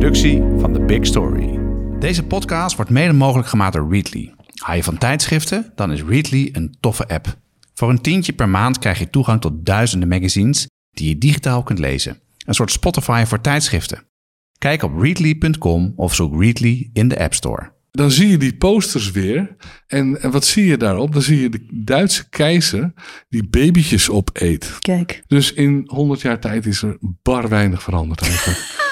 productie van The Big Story. Deze podcast wordt mede mogelijk gemaakt door Readly. Hou je van tijdschriften? Dan is Readly een toffe app. Voor een tientje per maand krijg je toegang tot duizenden magazines die je digitaal kunt lezen. Een soort Spotify voor tijdschriften. Kijk op readly.com of zoek Readly in de App Store. Dan zie je die posters weer. En, en wat zie je daarop? Dan zie je de Duitse keizer die babytjes opeet. Kijk. Dus in 100 jaar tijd is er bar weinig veranderd eigenlijk.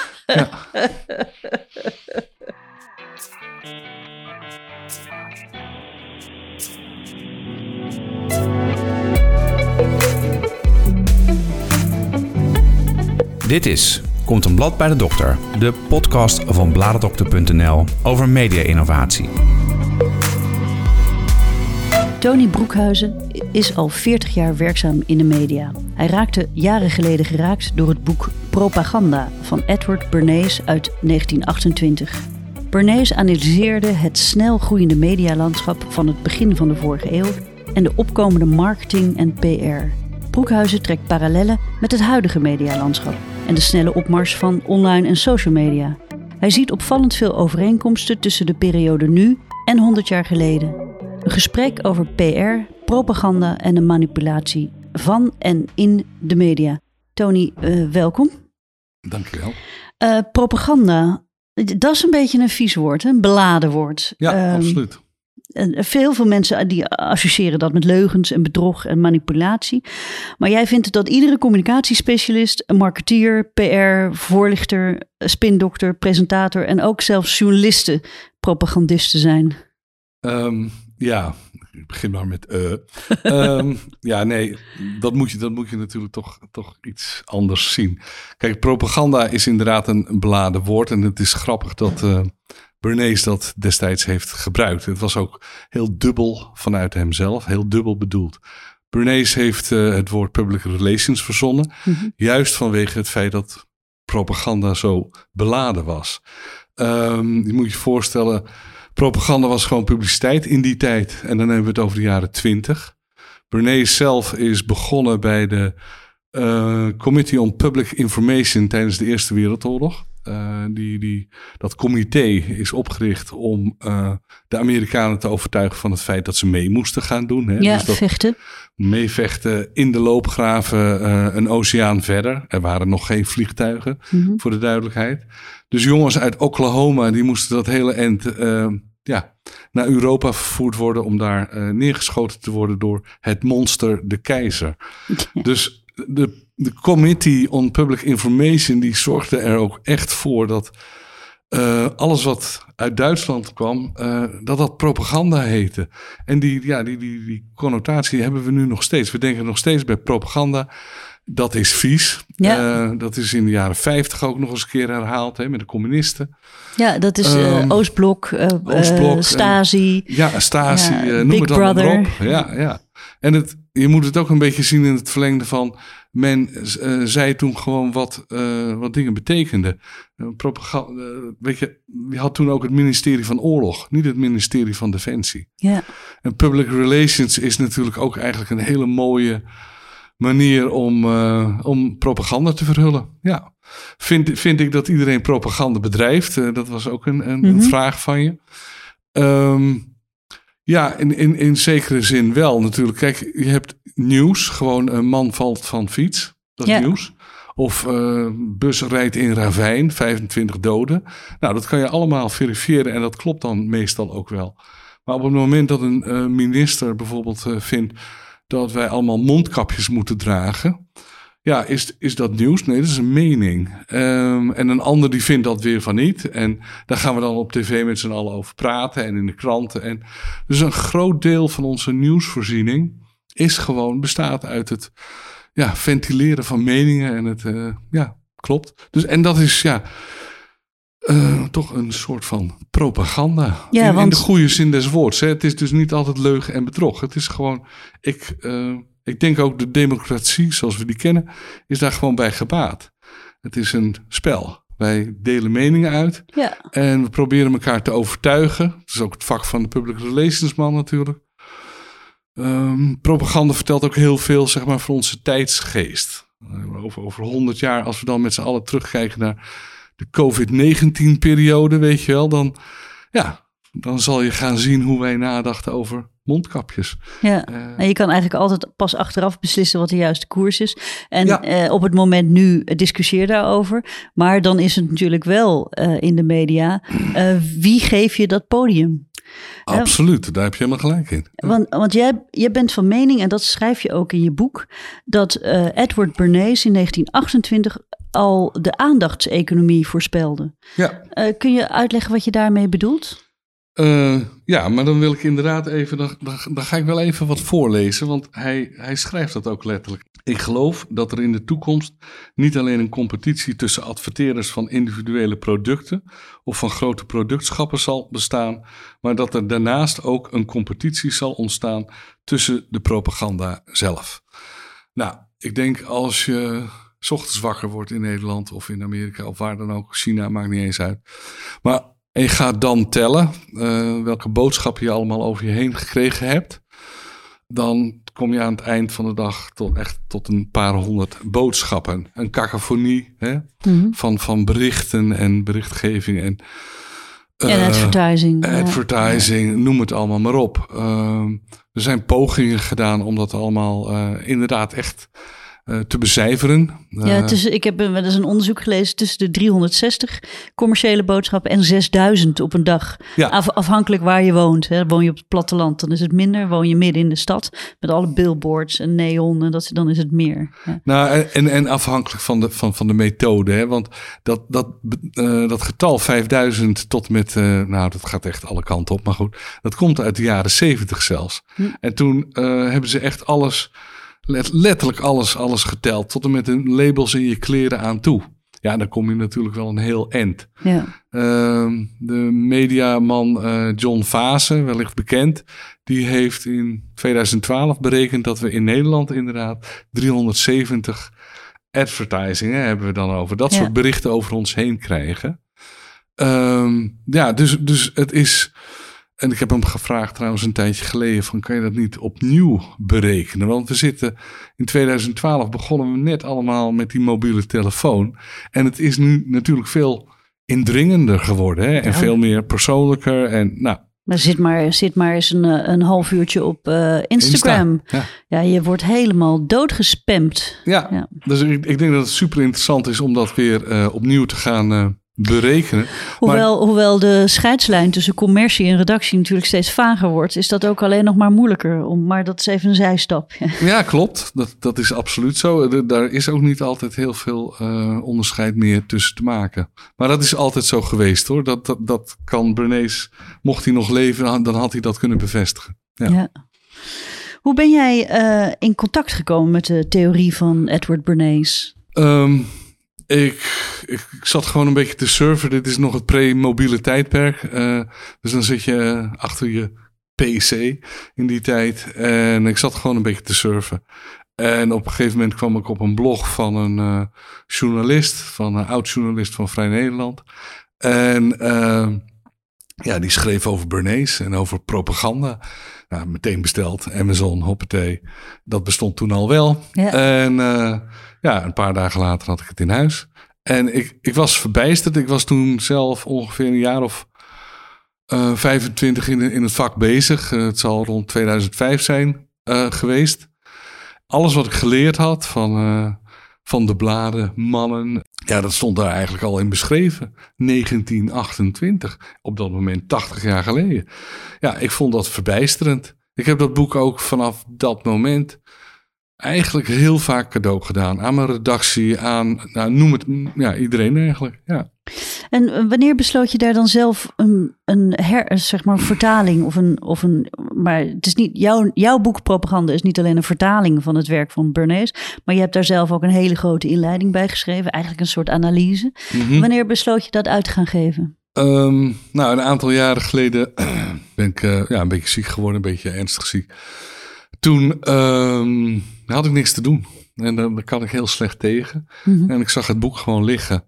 Dit is Komt een blad bij de dokter, de podcast van bladerdokter.nl over media-innovatie. Tony Broekhuizen is al 40 jaar werkzaam in de media. Hij raakte jaren geleden geraakt door het boek Propaganda van Edward Bernays uit 1928. Bernays analyseerde het snel groeiende medialandschap van het begin van de vorige eeuw en de opkomende marketing en PR. Broekhuizen trekt parallellen met het huidige medialandschap en de snelle opmars van online en social media. Hij ziet opvallend veel overeenkomsten tussen de periode nu en 100 jaar geleden. Een gesprek over PR, propaganda en de manipulatie van en in de media. Tony, uh, welkom. Dankjewel. Uh, propaganda, dat is een beetje een vies woord, een beladen woord. Ja, um, absoluut. Veel, veel mensen die associëren dat met leugens en bedrog en manipulatie. Maar jij vindt dat iedere communicatiespecialist, marketeer, PR, voorlichter, spindokter, presentator en ook zelfs journalisten propagandisten zijn? Um, ja, ik begin maar met uh. um, ja, nee, dat moet je, dat moet je natuurlijk toch, toch iets anders zien. Kijk, propaganda is inderdaad een beladen woord. En het is grappig dat uh, Bernays dat destijds heeft gebruikt. Het was ook heel dubbel vanuit hemzelf, heel dubbel bedoeld. Bernays heeft uh, het woord public relations verzonnen, mm -hmm. juist vanwege het feit dat propaganda zo beladen was. Um, je moet je voorstellen, propaganda was gewoon publiciteit in die tijd. En dan hebben we het over de jaren twintig. Bernays zelf is begonnen bij de uh, Committee on Public Information tijdens de Eerste Wereldoorlog. Uh, die, die, dat comité is opgericht om uh, de Amerikanen te overtuigen van het feit dat ze mee moesten gaan doen. Hè? Ja, dus dat vechten. Meevechten in de loopgraven uh, een oceaan verder. Er waren nog geen vliegtuigen, mm -hmm. voor de duidelijkheid. Dus jongens uit Oklahoma, die moesten dat hele eind ja, naar Europa vervoerd worden om daar neergeschoten te worden door het monster, de keizer. dus de de Committee on Public Information die zorgde er ook echt voor dat uh, alles wat uit Duitsland kwam, uh, dat dat propaganda heette. En die, ja, die, die, die connotatie hebben we nu nog steeds. We denken nog steeds bij propaganda. Dat is vies. Ja. Uh, dat is in de jaren 50 ook nog eens een keer herhaald hè, met de communisten. Ja, dat is um, Oostblok, Oostblok Stasi. Ja, Stasi, ja, noem het Brother. allemaal op. Ja, ja. En het, je moet het ook een beetje zien in het verlengde van men zei toen gewoon wat, wat dingen betekenden. Propaganda, weet je, je had toen ook het ministerie van Oorlog, niet het ministerie van Defensie. Ja. En public relations is natuurlijk ook eigenlijk een hele mooie manier om, om propaganda te verhullen. Ja. Vind, vind ik dat iedereen propaganda bedrijft? dat was ook een, een, mm -hmm. een vraag van je. Um, ja, in, in, in zekere zin wel natuurlijk. Kijk, je hebt nieuws. Gewoon een man valt van fiets. Dat is ja. nieuws. Of uh, bus rijdt in ravijn, 25 doden. Nou, dat kan je allemaal verifiëren en dat klopt dan meestal ook wel. Maar op het moment dat een minister bijvoorbeeld vindt dat wij allemaal mondkapjes moeten dragen... Ja, is, is dat nieuws? Nee, dat is een mening. Um, en een ander die vindt dat weer van niet. En daar gaan we dan op tv met z'n allen over praten en in de kranten. En dus een groot deel van onze nieuwsvoorziening is gewoon, bestaat uit het ja, ventileren van meningen. En het, uh, ja, klopt. Dus, en dat is, ja, uh, toch een soort van propaganda. Ja, in, want... in de goede zin des woords. Hè. Het is dus niet altijd leugen en bedrog. Het is gewoon, ik... Uh, ik denk ook de democratie zoals we die kennen, is daar gewoon bij gebaat. Het is een spel. Wij delen meningen uit ja. en we proberen elkaar te overtuigen. Dat is ook het vak van de public relations man natuurlijk. Um, propaganda vertelt ook heel veel zeg maar, van onze tijdsgeest. Over, over 100 jaar, als we dan met z'n allen terugkijken naar de COVID-19-periode, weet je wel, dan, ja, dan zal je gaan zien hoe wij nadachten over mondkapjes. Ja, Eh, en je kan eigenlijk altijd pas achteraf beslissen wat de juiste koers is. En Ja. eh, op het moment nu eh, discussieer daarover. Maar dan is het natuurlijk wel in de media. wie geef je dat podium? absoluut, daar heb je helemaal gelijk in. Want, want jij, jij bent van mening, en dat schrijf je ook in je boek, dat Edward Bernays in 1928 al de aandachtseconomie voorspelde. Ja, Eh, kun je uitleggen wat je daarmee bedoelt? Eh, ja, maar dan wil ik inderdaad even, dan, dan, dan ga ik wel even wat voorlezen, want hij, hij schrijft dat ook letterlijk. Ik geloof dat er in de toekomst niet alleen een competitie tussen adverteerders van individuele producten of van grote productschappen zal bestaan, maar dat er daarnaast ook een competitie zal ontstaan tussen de propaganda zelf. Nou, ik denk als je 's ochtends wakker wordt in Nederland of in Amerika of waar dan ook, China maakt niet eens uit. Maar en je gaat dan tellen eh, welke boodschappen je allemaal over je heen gekregen hebt. Dan kom je aan het eind van de dag tot echt tot een paar honderd boodschappen. Een cacophonie hè, van, van berichten en berichtgeving en en eh, advertising. ja. advertising, noem het allemaal maar op. Ehm, er zijn pogingen gedaan om dat allemaal eh, inderdaad echt te becijferen. Ja, Eh, tussen, ik heb een- wel eens een onderzoek gelezen tussen de 360 commerciële boodschappen en 6000 op een dag. Ja. Af, afhankelijk waar je woont. Hè. Woon je op het platteland, dan is het minder. Woon je midden in de stad met alle billboards en neon, en dat, dan is het meer. Ja. Nou, en- en, afhankelijk van de, van, van de methode. Hè? Want dat, dat, eh, dat getal 5000 tot met, eh, nou dat gaat echt alle kanten op, maar goed. Dat komt uit de jaren 70 zelfs. En toen eh, hebben ze echt alles, let- letterlijk alles, alles geteld. Tot en met de labels in je kleren aan toe. Ja, dan kom je natuurlijk wel een heel end. Ja. Ehm, de mediaman eh, John Vase, wellicht bekend, die heeft in 2012 berekend dat we in Nederland inderdaad 370 advertisingen hebben we dan over. Dat Ja. soort berichten over ons heen krijgen. Ehm, ja, dus, dus het is. En ik heb hem gevraagd trouwens een tijdje geleden: van kan je dat niet opnieuw berekenen? Want we zitten in 2012 begonnen we net allemaal met die mobiele telefoon. En het is nu natuurlijk veel indringender geworden hè? en Ja. veel meer persoonlijker. En nou, Maar zit maar, zit maar eens een, eh, een half uurtje op eh, Instagram. Insta, Ja. je wordt helemaal doodgespamd. Ja, Ja. dus ik, ik denk dat het super interessant is om dat weer eh, opnieuw te gaan berekenen. Hoewel, hoewel de scheidslijn tussen commercie en redactie natuurlijk steeds vager wordt, is dat ook alleen nog maar moeilijker. Om, maar dat is even een zijstap. Ja. Klopt. Dat, dat is absoluut zo. Daar is ook niet altijd heel veel eh, onderscheid meer tussen te maken. Maar dat is altijd zo geweest hoor. Dat, dat, dat kan Bernays, mocht hij nog leven, dan had hij dat kunnen bevestigen. Ja. Ja. Hoe ben jij eh, in contact gekomen met de theorie van Edward Bernays? Ehm, ik, ik, ik zat gewoon een beetje te surfen. Dit is nog het pre-mobiele tijdperk. Eh, dus dan zit je eh, achter je PC in die tijd. En ik zat gewoon een beetje te surfen. En op een gegeven moment kwam ik op een blog van een eh, journalist, van een oud-journalist van Vrij Nederland. En ja, die schreef over Bernays en over propaganda. Nou, meteen besteld, Amazon, hoppatee. Dat bestond toen al wel. Ja. En ja, een paar dagen later had ik het in huis. En ik, ik was verbijsterd. Ik was toen zelf ongeveer een jaar of eh 25 in, in het vak bezig. Eh, het zal rond 2005 zijn eh, geweest. Alles wat ik geleerd had van, eh, van de bladen, mannen. Ja, dat stond daar eigenlijk al in beschreven. 1928. Op dat moment 80 jaar geleden. Ja, ik vond dat verbijsterend. Ik heb dat boek ook vanaf dat moment eigenlijk heel vaak cadeau gedaan. Aan mijn redactie, aan, nou, noem het, ja, iedereen eigenlijk. Ja. En eh, wanneer besloot je daar dan zelf een, een her, zeg maar, vertaling of een, of een. Maar het is niet. Jouw, jouw boek Propaganda is niet alleen een vertaling van het werk van Bernays. Maar je hebt daar zelf ook een hele grote inleiding bij geschreven. Eigenlijk een soort analyse. Mhm. Wanneer besloot je dat uit te gaan geven? Ehm, nou, een aantal jaren geleden ben ik eh, ja, een beetje ziek geworden, een beetje ernstig ziek. Toen ehm, had ik niks te doen. En dan daar kan ik heel slecht tegen. Mhm. En ik zag het boek gewoon liggen.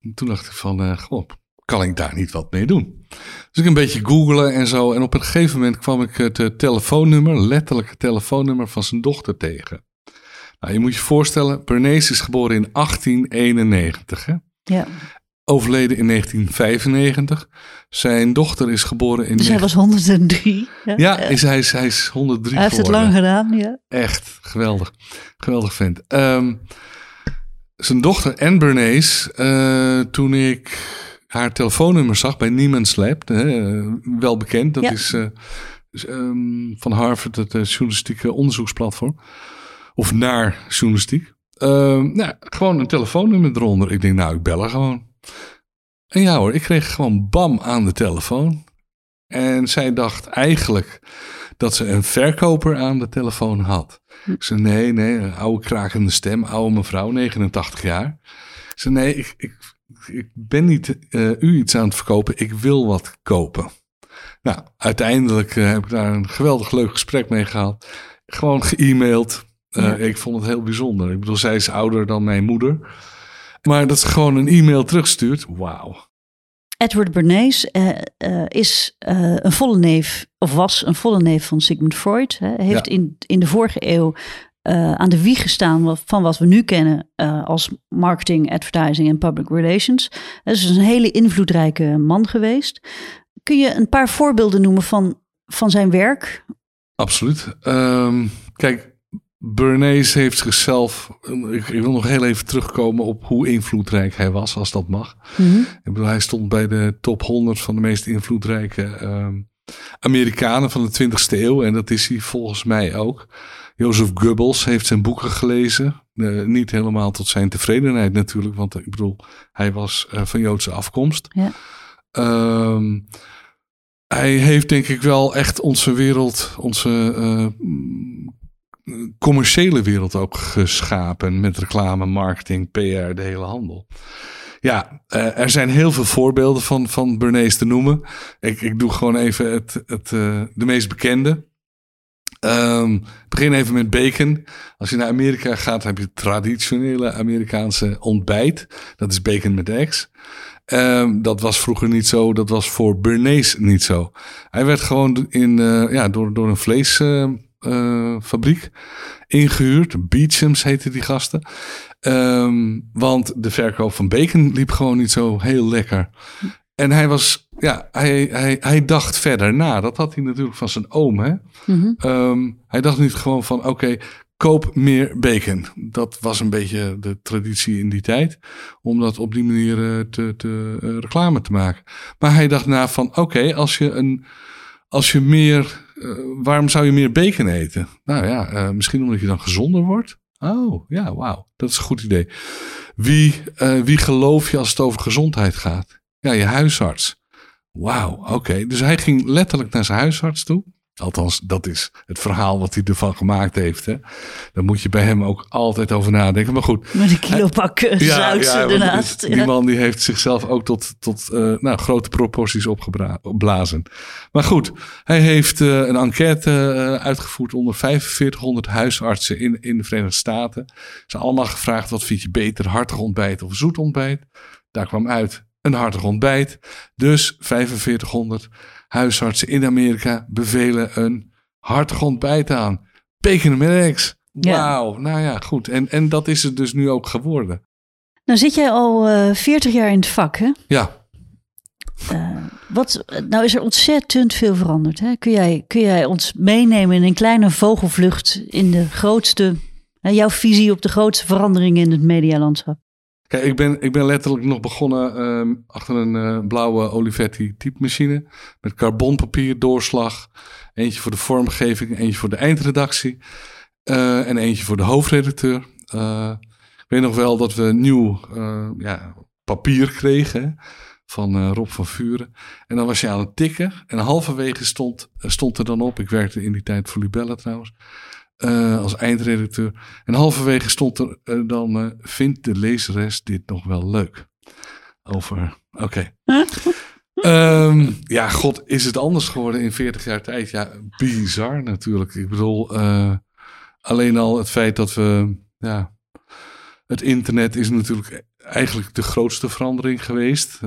En toen dacht ik van, eh, goh, kan ik daar niet wat mee doen? Dus ik een beetje googelen en zo. En op een gegeven moment kwam ik het eh, telefoonnummer, letterlijk het telefoonnummer van zijn dochter tegen. Nou, je moet je voorstellen, Bernays is geboren in 1891. Hè? Ja. Overleden in 1995. Zijn dochter is geboren in... Dus hij was 103. Ja, ja is, hij, is, hij is 103 Hij heeft het lang gedaan, ja. Echt, geweldig. Geweldig vent. Ehm, zijn dochter Anne Bernays, uh, toen ik haar telefoonnummer zag bij Niemans Lab, hè, wel bekend, dat is uh, um, van Harvard, het uh, journalistieke onderzoeksplatform, of naar journalistiek. Uh, nou, gewoon een telefoonnummer eronder. Ik denk, nou, ik bel gewoon. En ja hoor, ik kreeg gewoon bam aan de telefoon. En zij dacht eigenlijk dat ze een verkoper aan de telefoon had. Hm. Ik zei, nee, nee, een oude krakende stem, oude mevrouw, 89 jaar. Ik zei, nee, ik, ik, ik ben niet uh, u iets aan het verkopen, ik wil wat kopen. Nou, uiteindelijk uh, heb ik daar een geweldig leuk gesprek mee gehad. Gewoon ge-mailed. Uh, ja. Ik vond het heel bijzonder. Ik bedoel, zij is ouder dan mijn moeder. Maar dat ze gewoon een e-mail terugstuurt, wauw. Edward Bernays uh, uh, is uh, een volle neef, of was een volle neef van Sigmund Freud. Hij heeft ja. in, in de vorige eeuw aan de wieg gestaan van wat we nu kennen als marketing, advertising en public relations. Hij is dus een hele invloedrijke man geweest. Kun je een paar voorbeelden noemen van, van zijn werk? Absoluut. Um, kijk, Bernays heeft zichzelf. Ik, ik, wil nog heel even terugkomen op hoe invloedrijk hij was, als dat mag. Mm -hmm. Ik bedoel, hij stond bij de top 100 van de meest invloedrijke um, Amerikanen van de 20ste eeuw. En dat is hij volgens mij ook. Jozef Goebbels heeft zijn boeken gelezen. Uh, niet helemaal tot zijn tevredenheid natuurlijk, want ik bedoel, hij was uh, van Joodse afkomst. Ja. Um, hij heeft denk ik wel echt onze wereld, onze uh, commerciële wereld ook geschapen. Met reclame, marketing, PR, de hele handel. Ja, uh, er zijn heel veel voorbeelden van, van Bernays te noemen. Ik, ik doe gewoon even het, het, uh, de meest bekende. Um, begin even met bacon. Als je naar Amerika gaat, heb je traditionele Amerikaanse ontbijt. Dat is bacon met eggs. Um, dat was vroeger niet zo. Dat was voor Bernays niet zo. Hij werd gewoon in, uh, ja, door, door een vleesfabriek uh, ingehuurd. Beechams heette die gasten. Um, want de verkoop van bacon liep gewoon niet zo heel lekker. En hij was, ja, hij, hij, hij dacht verder na. Dat had hij natuurlijk van zijn oom. Hè? Mm -hmm. um, hij dacht niet gewoon van: oké, okay, koop meer bacon. Dat was een beetje de traditie in die tijd. Om dat op die manier uh, te, te uh, reclame te maken. Maar hij dacht na van: oké, okay, als je een. Als je meer. Uh, waarom zou je meer bacon eten? Nou ja, misschien omdat je dan gezonder wordt. Oh ja, wauw. Dat is een goed idee. Wie, wie geloof je als het over gezondheid gaat? Ja, je huisarts. Wauw, oké. Dus hij ging letterlijk naar zijn huisarts toe. Althans, dat is het verhaal wat hij ervan gemaakt heeft. Hè. Daar moet je bij hem ook altijd over nadenken. Maar goed. Met een kilo ja, zout ja, ernaast. Die man die heeft zichzelf ook tot, tot uh, nou, grote proporties opgeblazen. Maar goed, hij heeft uh, een enquête uh, uitgevoerd onder 4500 huisartsen in, in de Verenigde Staten. Ze zijn allemaal gevraagd, wat vind je beter, hartig ontbijt of zoet ontbijt? Daar kwam uit een hartig ontbijt. Dus 4500 huisartsen in Amerika bevelen een hartig ontbijt aan. Eggs. Wauw, ja. nou ja, goed. En, en dat is het dus nu ook geworden. Nou zit jij al uh, 40 jaar in het vak, hè? Ja. Uh, wat, nou is er ontzettend veel veranderd. Hè? Kun, jij, kun jij ons meenemen in een kleine vogelvlucht in de grootste, uh, jouw visie op de grootste veranderingen in het medialandschap? Ik ben, ik ben letterlijk nog begonnen uh, achter een uh, blauwe Olivetti typemachine. Met carbonpapier, doorslag. Eentje voor de vormgeving, eentje voor de eindredactie. Uh, en eentje voor de hoofdredacteur. ik weet nog wel dat we nieuw ja, papier kregen van Rob van Vuren. En dan was je aan het tikken. En halverwege stond, stond er dan op, ik werkte in die tijd voor Libella trouwens... Uh, als eindredacteur. En halverwege stond er uh, dan: uh, Vindt de lezeres dit nog wel leuk? Over. Oké. Okay. um, ja, god, is het anders geworden in 40 jaar tijd? Ja, bizar natuurlijk. Ik bedoel, alleen al het feit dat we. Ja, het internet is natuurlijk eigenlijk de grootste verandering geweest.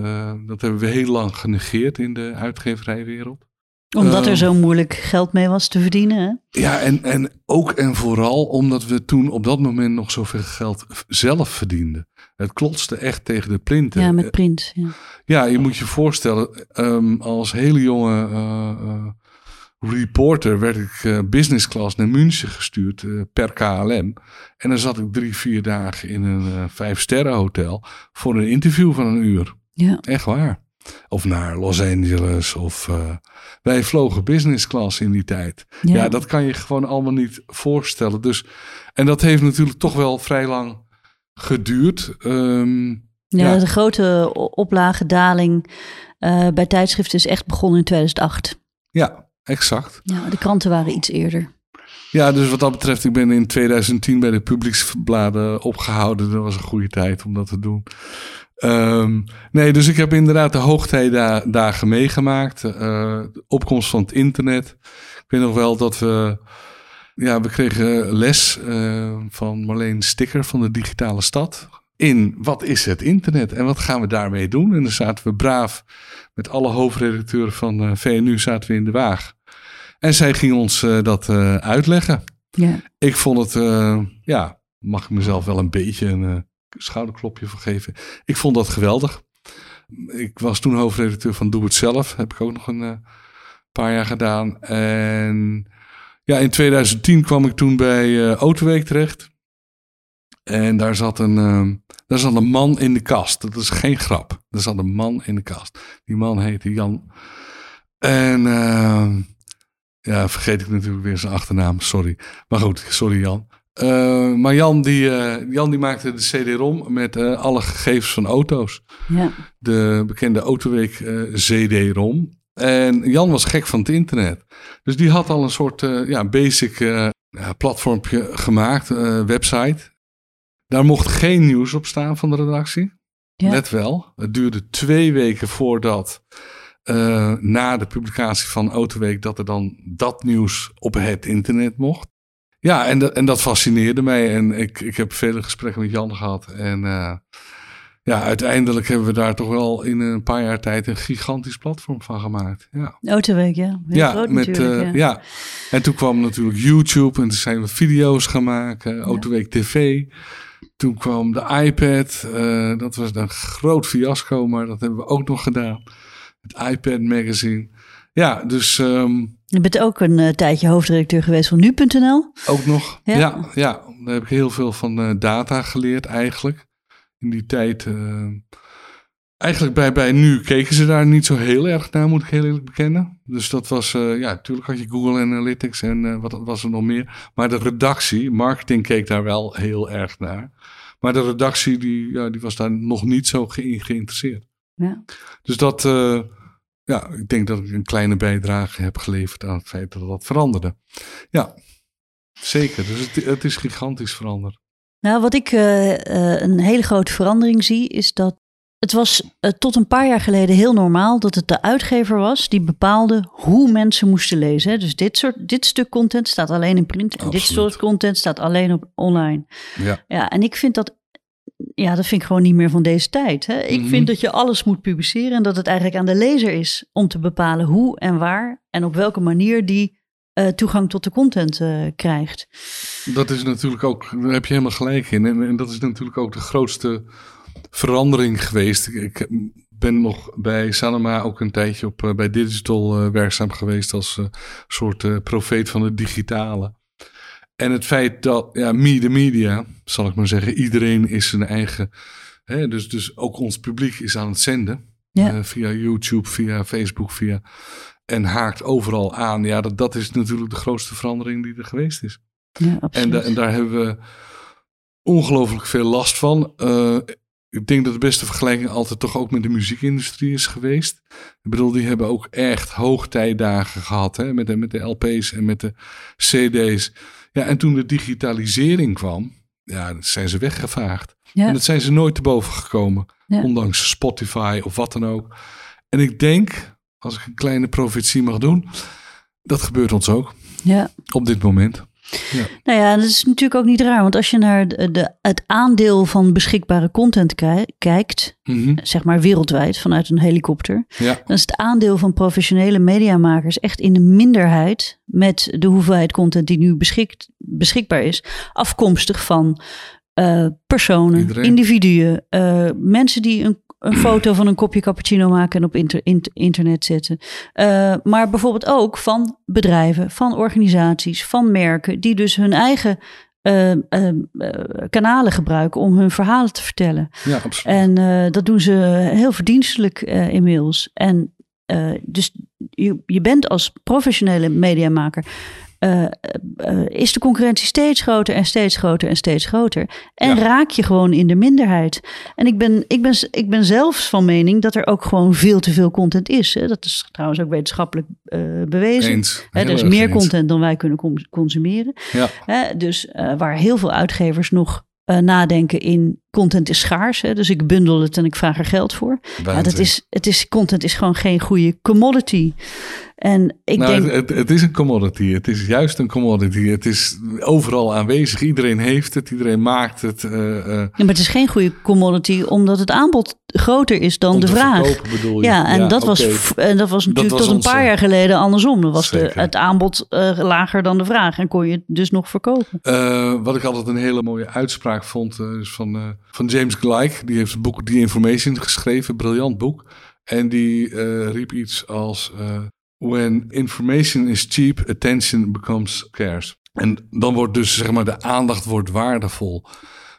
dat hebben we heel lang genegeerd in de uitgeverijwereld. Omdat er Ehm, zo moeilijk geld mee was te verdienen. Hè? Ja, en, en ook en vooral omdat we toen op dat moment nog zoveel geld zelf verdienden. Het klotste echt tegen de plinten. Ja, met print. Ja. Ja, je moet je voorstellen, ehm, als hele jonge eh, eh, reporter werd ik eh, business class naar München gestuurd per KLM. En dan zat ik drie, vier dagen in een vijf sterren hotel voor een interview van een uur. Ja. Echt waar. Of naar Los Angeles. Of eh, wij vlogen business class in die tijd. Ja. Ja. dat kan je gewoon allemaal niet voorstellen. Dus, en dat heeft natuurlijk toch wel vrij lang geduurd. Ehm, Ja, Ja. de grote oplagedaling eh, bij tijdschriften is echt begonnen in 2008. ja, exact. Ja, de kranten waren iets eerder. Ja, dus wat dat betreft, ik ben in 2010 bij de publieksbladen opgehouden. Dat was een goede tijd om dat te doen. Ehm, nee, dus ik heb inderdaad de hoogtijdagen meegemaakt. eh, de opkomst van het internet. Ik weet nog wel dat we... Ja, we kregen les eh, van Marleen Sticker van de Digitale Stad. In wat is het internet en wat gaan we daarmee doen? En dan zaten we braaf met alle hoofdredacteuren van eh, VNU zaten we in de waag. En zij ging ons eh, dat uitleggen. Ja. Ik vond het, ja, mag ik mezelf wel een beetje een schouderklopje voor geven. Ik vond dat geweldig. Ik was toen hoofdredacteur van Doe Het Zelf. Heb ik ook nog een eh, paar jaar gedaan. En ja, in 2010 kwam ik toen bij eh Autoweek terecht. En daar zat, een, eh, daar zat een man in de kast. Dat is geen grap. Er zat een man in de kast. Die man heette Jan. En eh, ja, vergeet ik natuurlijk weer zijn achternaam. Sorry. Maar goed, sorry Jan. Eh, maar Jan die, eh, Jan die maakte de CD-ROM met eh, alle gegevens van auto's. Ja. De bekende Autoweek CD-ROM. En Jan was gek van het internet. Dus die had al een soort ja, basic platformpje gemaakt, website. Daar mocht geen nieuws op staan van de redactie. Ja. Let wel. Het duurde twee weken voordat, na de publicatie van Autoweek, dat er dan dat nieuws op het internet mocht. Ja, en, dat en dat fascineerde mij. En ik, ik heb vele gesprekken met Jan gehad. En eh, ja, uiteindelijk hebben we daar toch wel in een paar jaar tijd een gigantisch platform van gemaakt. Ja, Autoweek, ja. Heel ja, groot met, natuurlijk. eh, ja. ja. En toen kwam natuurlijk YouTube en toen zijn we video's gaan maken. Autoweek TV. Toen kwam de iPad. eh, dat was een groot fiasco, maar dat hebben we ook nog gedaan. Het iPad magazine. Ja, dus ehm, Je bent ook een eh, tijdje hoofdredacteur geweest van nu.nl. ook nog. Ja. Ja. Ja, daar heb ik heel veel van eh, data geleerd eigenlijk. In die tijd. eh, eigenlijk bij, bij nu keken ze daar niet zo heel erg naar, moet ik heel eerlijk bekennen. Dus dat was, ja, natuurlijk had je Google Analytics en wat was er nog meer. Maar de redactie, marketing keek daar wel heel erg naar. Maar de redactie, die, ja, die was daar nog niet zo in geïnteresseerd. Ja. Dus dat, ja, ik denk dat ik een kleine bijdrage heb geleverd aan het feit dat dat veranderde. Ja, zeker. Dus het, het is gigantisch veranderd. Nou, wat ik eh, eh, een hele grote verandering zie, is dat het was eh, tot een paar jaar geleden heel normaal dat het de uitgever was die bepaalde hoe mensen moesten lezen. Hè. Dus dit, soort, dit stuk content staat alleen in print en dit soort content staat alleen op online. Ja. Ja, en ik vind dat, ja, dat vind ik gewoon niet meer van deze tijd. Hè. Ik Mhm. vind dat je alles moet publiceren en dat het eigenlijk aan de lezer is om te bepalen hoe en waar en op welke manier die eh, toegang tot de content eh, krijgt. Dat is natuurlijk ook, daar heb je helemaal gelijk in. En, en dat is natuurlijk ook de grootste verandering geweest. Ik, ik ben nog bij Sanoma ook een tijdje op, eh, bij Digital werkzaam geweest als soort profeet van het digitale. En het feit dat, ja, me, de media, zal ik maar zeggen, iedereen is zijn eigen, hè, dus, dus ook ons publiek is aan het zenden. Ja. Eh, via YouTube, via Facebook, via, en haakt overal aan. Ja, dat, dat is natuurlijk de grootste verandering die er geweest is. Ja, En, da- en daar hebben we ongelooflijk veel last van. Eh, ik denk dat de beste vergelijking altijd toch ook met de muziekindustrie is geweest. Ik bedoel, die hebben ook echt hoogtijdagen gehad. Hè? Met, de, met de LP's en met de CD's. Ja, en toen de digitalisering kwam, ja, zijn ze weggevaagd. Ja. En dat zijn ze nooit te boven gekomen. Ja. Ondanks Spotify of wat dan ook. En ik denk, als ik een kleine profetie mag doen, dat gebeurt ons ook ja. op dit moment. Ja. Nou ja, dat is natuurlijk ook niet raar. Want als je naar de, de- het aandeel van beschikbare content kijkt, Mhm. zeg maar wereldwijd vanuit een helikopter, ja. dan is het aandeel van professionele mediamakers echt in de minderheid met de hoeveelheid content die nu beschikt, beschikbaar is, afkomstig van eh, personen, Iedereen. individuen, eh, mensen die een, een foto van een kopje cappuccino maken en op inter- int- internet zetten. Eh, maar bijvoorbeeld ook van bedrijven, van organisaties, van merken, die dus hun eigen kanalen gebruiken om hun verhalen te vertellen. ja, absoluut. En dat doen ze heel verdienstelijk inmiddels. En dus je, je bent als professionele mediamaker. Eh, eh, is de concurrentie steeds groter en steeds groter en steeds groter. En Ja. raak je gewoon in de minderheid. En ik ben, ik, ben, ik ben zelfs van mening dat er ook gewoon veel te veel content is. Hè. Dat is trouwens ook wetenschappelijk eh, bewezen. Eens. Hè, er is meer eens. content dan wij kunnen consumeren. Ja. Hè, dus waar heel veel uitgevers nog nadenken in content is schaars. Hè, dus ik bundel het en ik vraag er geld voor. Ja, dat is, het is, content is gewoon geen goede commodity. En ik nou, denk, het, het, is een commodity. Het is juist een commodity. Het is overal aanwezig. Iedereen heeft het. Iedereen maakt het. ja, maar het is geen goede commodity omdat het aanbod groter is dan om de vraag. verkopen bedoel je. Ja, en dat, was, en dat was natuurlijk was tot een paar jaar geleden andersom. Dan was de, het aanbod eh, lager dan de vraag en kon je het dus nog verkopen. Wat ik altijd een hele mooie uitspraak vond, is van, van James Gleick. Die heeft het boek The Information geschreven, briljant boek. En die riep iets als: When information is cheap, attention becomes scarce. En dan wordt dus zeg maar de aandacht wordt waardevol.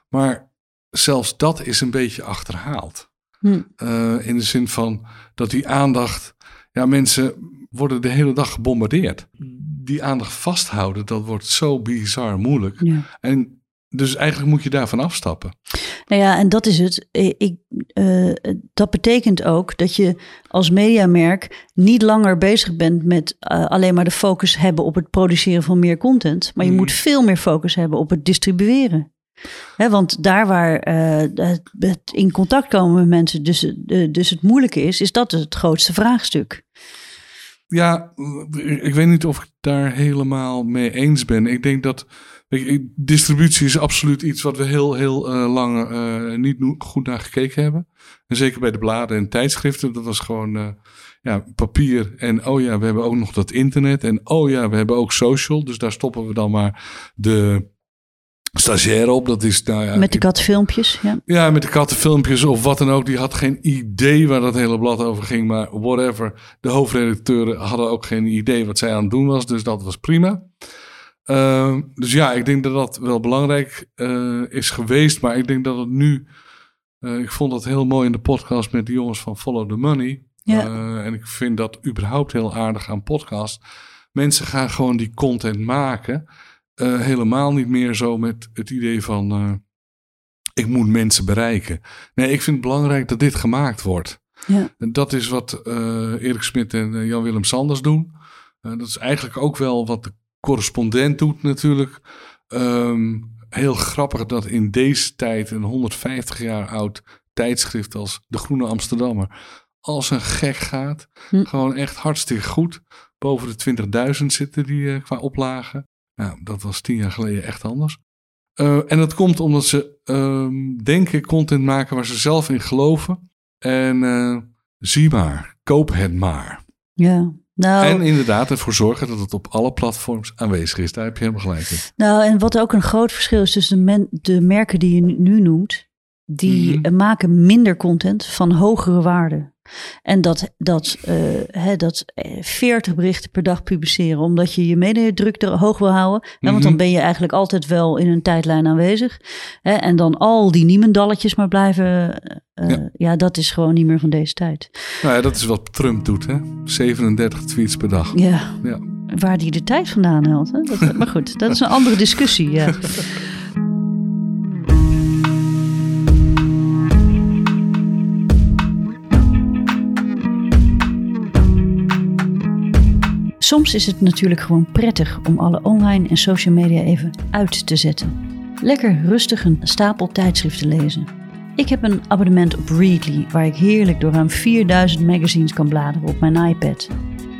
Maar zelfs dat is een beetje achterhaald. Hm. Eh, in de zin van dat die aandacht, ja, mensen worden de hele dag gebombardeerd. Die aandacht vasthouden, dat wordt zo bizar moeilijk. Ja. En dus eigenlijk moet je daarvan afstappen. Nou ja, en dat is het. Eh, Ik, eh, dat betekent ook dat je als mediamerk niet langer bezig bent met eh, alleen maar de focus hebben op het produceren van meer content. Maar je Mhm. moet veel meer focus hebben op het distribueren. Hè, want daar waar het, in contact komen met mensen dus, dus het moeilijke is, is dat het grootste vraagstuk. Ja, ik weet niet of ik daar helemaal mee eens ben. Ik denk dat distributie is absoluut iets wat we heel, heel eh, lang eh, niet goed naar gekeken hebben. En zeker bij de bladen en tijdschriften, dat was gewoon eh, ja, papier. En oh ja, we hebben ook nog dat internet. En oh ja, we hebben ook social. Dus daar stoppen we dan maar de stagiair op. Dat is nou ja, met de katfilmpjes. Ja. ja, met de kattenfilmpjes of wat dan ook. Die had geen idee waar dat hele blad over ging. Maar whatever. De hoofdredacteuren hadden ook geen idee wat zij aan het doen was. Dus dat was prima. Ehm, dus ja, ik denk dat dat wel belangrijk eh, is geweest. Maar ik denk dat het nu... eh, ik vond dat heel mooi in de podcast met de jongens van Follow the Money. Ja. Eh, en ik vind dat überhaupt heel aardig aan podcast. Mensen gaan gewoon die content maken. Helemaal niet meer zo met het idee van... ik moet mensen bereiken. Nee, ik vind het belangrijk dat dit gemaakt wordt. Ja. En dat is wat Erik Smit en Jan-Willem Sanders doen. Dat is eigenlijk ook wel wat de correspondent doet natuurlijk. Ehm, heel grappig dat in deze tijd een 150 jaar oud tijdschrift als De Groene Amsterdammer als een gek gaat. Hm. Gewoon echt hartstikke goed. Boven de 20.000 zitten die eh, qua oplagen. Nou, dat was tien jaar geleden echt anders. Eh, en dat komt omdat ze ehm, denken content maken waar ze zelf in geloven. En eh, zie maar, koop het maar. ja. Nou, En inderdaad ervoor zorgen dat het op alle platforms aanwezig is. Daar heb je helemaal gelijk in. Nou, en wat ook een groot verschil is tussen de, men- de merken die je nu- noemt, die Mhm. maken minder content van hogere waarde. En dat, dat, eh, hè, dat eh, 40 berichten per dag publiceren, omdat je je mededruk er hoog wil houden. Hè, want dan Mhm. ben je eigenlijk altijd wel in een tijdlijn aanwezig. Hè, en dan al die niemendalletjes maar blijven. eh, Ja. ja. dat is gewoon niet meer van deze tijd. Nou ja, dat is wat Trump doet, hè? 37 tweets per dag. Ja, Ja. waar die de tijd vandaan haalt. Hè? Dat, maar goed, dat is een andere discussie. Ja. Soms is het natuurlijk gewoon prettig om alle online en social media even uit te zetten. Lekker rustig een stapel tijdschriften lezen. Ik heb een abonnement op Readly, waar ik heerlijk door ruim 4000 magazines kan bladeren op mijn iPad.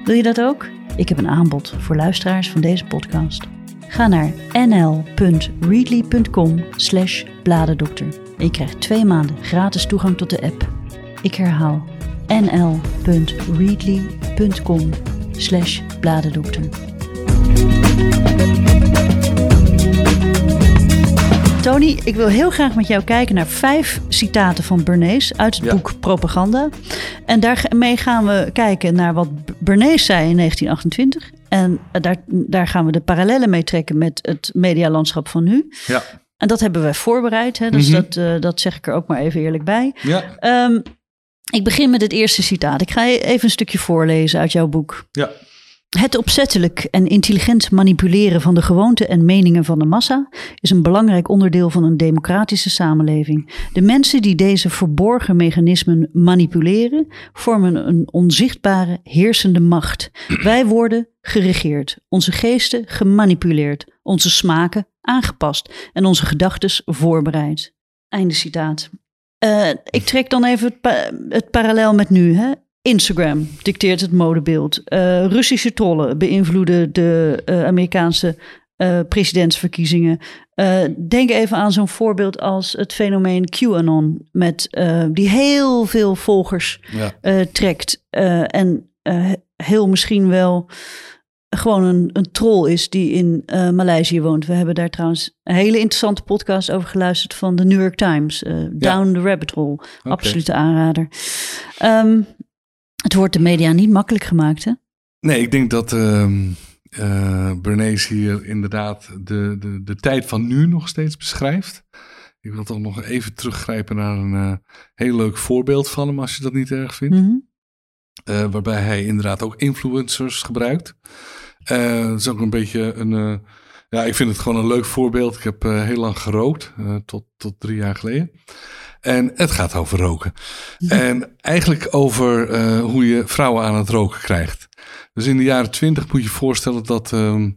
Wil je dat ook? Ik heb een aanbod voor luisteraars van deze podcast. Ga naar nl.readly.com slash bladerdokter. En je krijgt twee maanden gratis toegang tot de app. Ik herhaal nl.readly.com slash. Tony, ik wil heel graag met jou kijken naar vijf citaten van Bernays uit het Ja. boek Propaganda. En daarmee gaan we kijken naar wat Bernays zei in 1928. En daar, daar gaan we de parallellen mee trekken met het medialandschap van nu. Ja. En dat hebben we voorbereid, hè? dus Mhm. dat, eh, dat zeg ik er ook maar even eerlijk bij. Ja. Ehm, ik begin met het eerste citaat. Ik ga je even een stukje voorlezen uit jouw boek. Ja. Het opzettelijk en intelligent manipuleren van de gewoonten en meningen van de massa is een belangrijk onderdeel van een democratische samenleving. De mensen die deze verborgen mechanismen manipuleren, vormen een onzichtbare heersende macht. Wij worden geregeerd, onze geesten gemanipuleerd, onze smaken aangepast en onze gedachten voorbereid. Einde citaat. Eh, ik trek dan even het, pa- het parallel met nu. Hè? Instagram dicteert het modebeeld. Eh, Russische trollen beïnvloeden de eh, Amerikaanse presidentsverkiezingen. Denk even aan zo'n voorbeeld als het fenomeen QAnon, met, die heel veel volgers Ja. trekt. en heel misschien wel gewoon een, een troll is die in eh Maleisië woont. We hebben daar trouwens een hele interessante podcast over geluisterd van de New York Times. eh, Down the Rabbit Hole. Absolute aanrader. Ehm, het wordt de media niet makkelijk gemaakt, hè? Nee, ik denk dat eh, Bernays hier inderdaad de, de, de tijd van nu nog steeds beschrijft. Ik wil toch nog even teruggrijpen naar een heel leuk voorbeeld van hem, als je dat niet erg vindt. Mhm. Waarbij hij inderdaad ook influencers gebruikt. Dat is ook een beetje een. eh, ja, ik vind het gewoon een leuk voorbeeld. Ik heb eh, heel lang gerookt, tot, tot drie jaar geleden. En het gaat over roken. En eigenlijk over hoe je vrouwen aan het roken krijgt. Dus in de jaren twintig moet je je voorstellen dat ehm,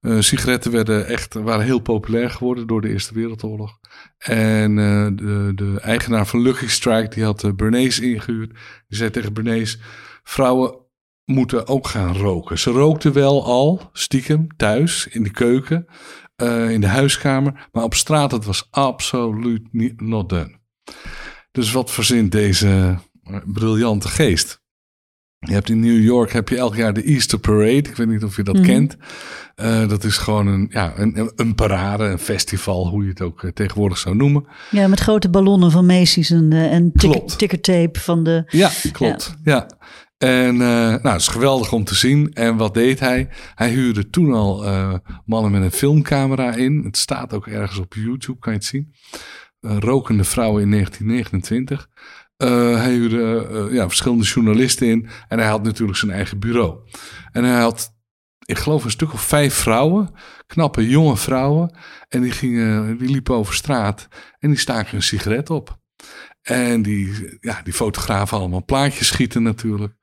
eh, sigaretten werden echt, waren heel populair geworden door de Eerste Wereldoorlog. En de, de eigenaar van Lucky Strike, die had uh, Bernays ingehuurd. Die zei tegen Bernays, vrouwen moeten ook gaan roken. Ze rookten wel al, stiekem, thuis, in de keuken, uh, in de huiskamer. Maar op straat, het was absoluut niet not done. Dus wat verzint deze briljante geest? Je hebt in New York heb je elk jaar de Easter Parade. Ik weet niet of je dat mm -hmm. kent. Uh, dat is gewoon een, ja, een, een parade, een festival, hoe je het ook tegenwoordig zou noemen. Ja, met grote ballonnen van Macy's en, en ticker, tickertape van de... Ja, klopt. Ja. ja. En nou, het is geweldig om te zien. En wat deed hij? Hij huurde toen al mannen met een filmcamera in. Het staat ook ergens op YouTube, kan je het zien. rokende vrouwen in 1929. Uh, hij huurde uh, ja, verschillende journalisten in. En hij had natuurlijk zijn eigen bureau. En hij had, ik geloof, een stuk of vijf vrouwen. Knappe, jonge vrouwen. En die, gingen, die liepen over straat. En die staken een sigaret op. En die, ja, die fotografen allemaal plaatjes schieten natuurlijk.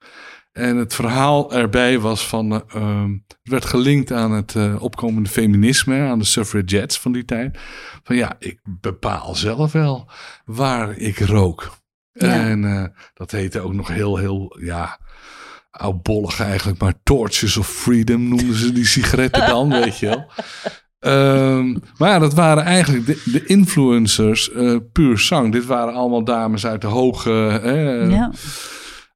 En het verhaal erbij was van... Uh, het werd gelinkt aan het opkomende feminisme. Aan de suffragettes van die tijd. Van ja, ik bepaal zelf wel waar ik rook. Ja. En uh, dat heette ook nog heel, heel, ja, oudbollig eigenlijk, maar Torches of Freedom noemden ze die sigaretten dan, weet je wel. Um, maar dat waren eigenlijk de, de influencers uh, puur zang. Dit waren allemaal dames uit de hoge, ja.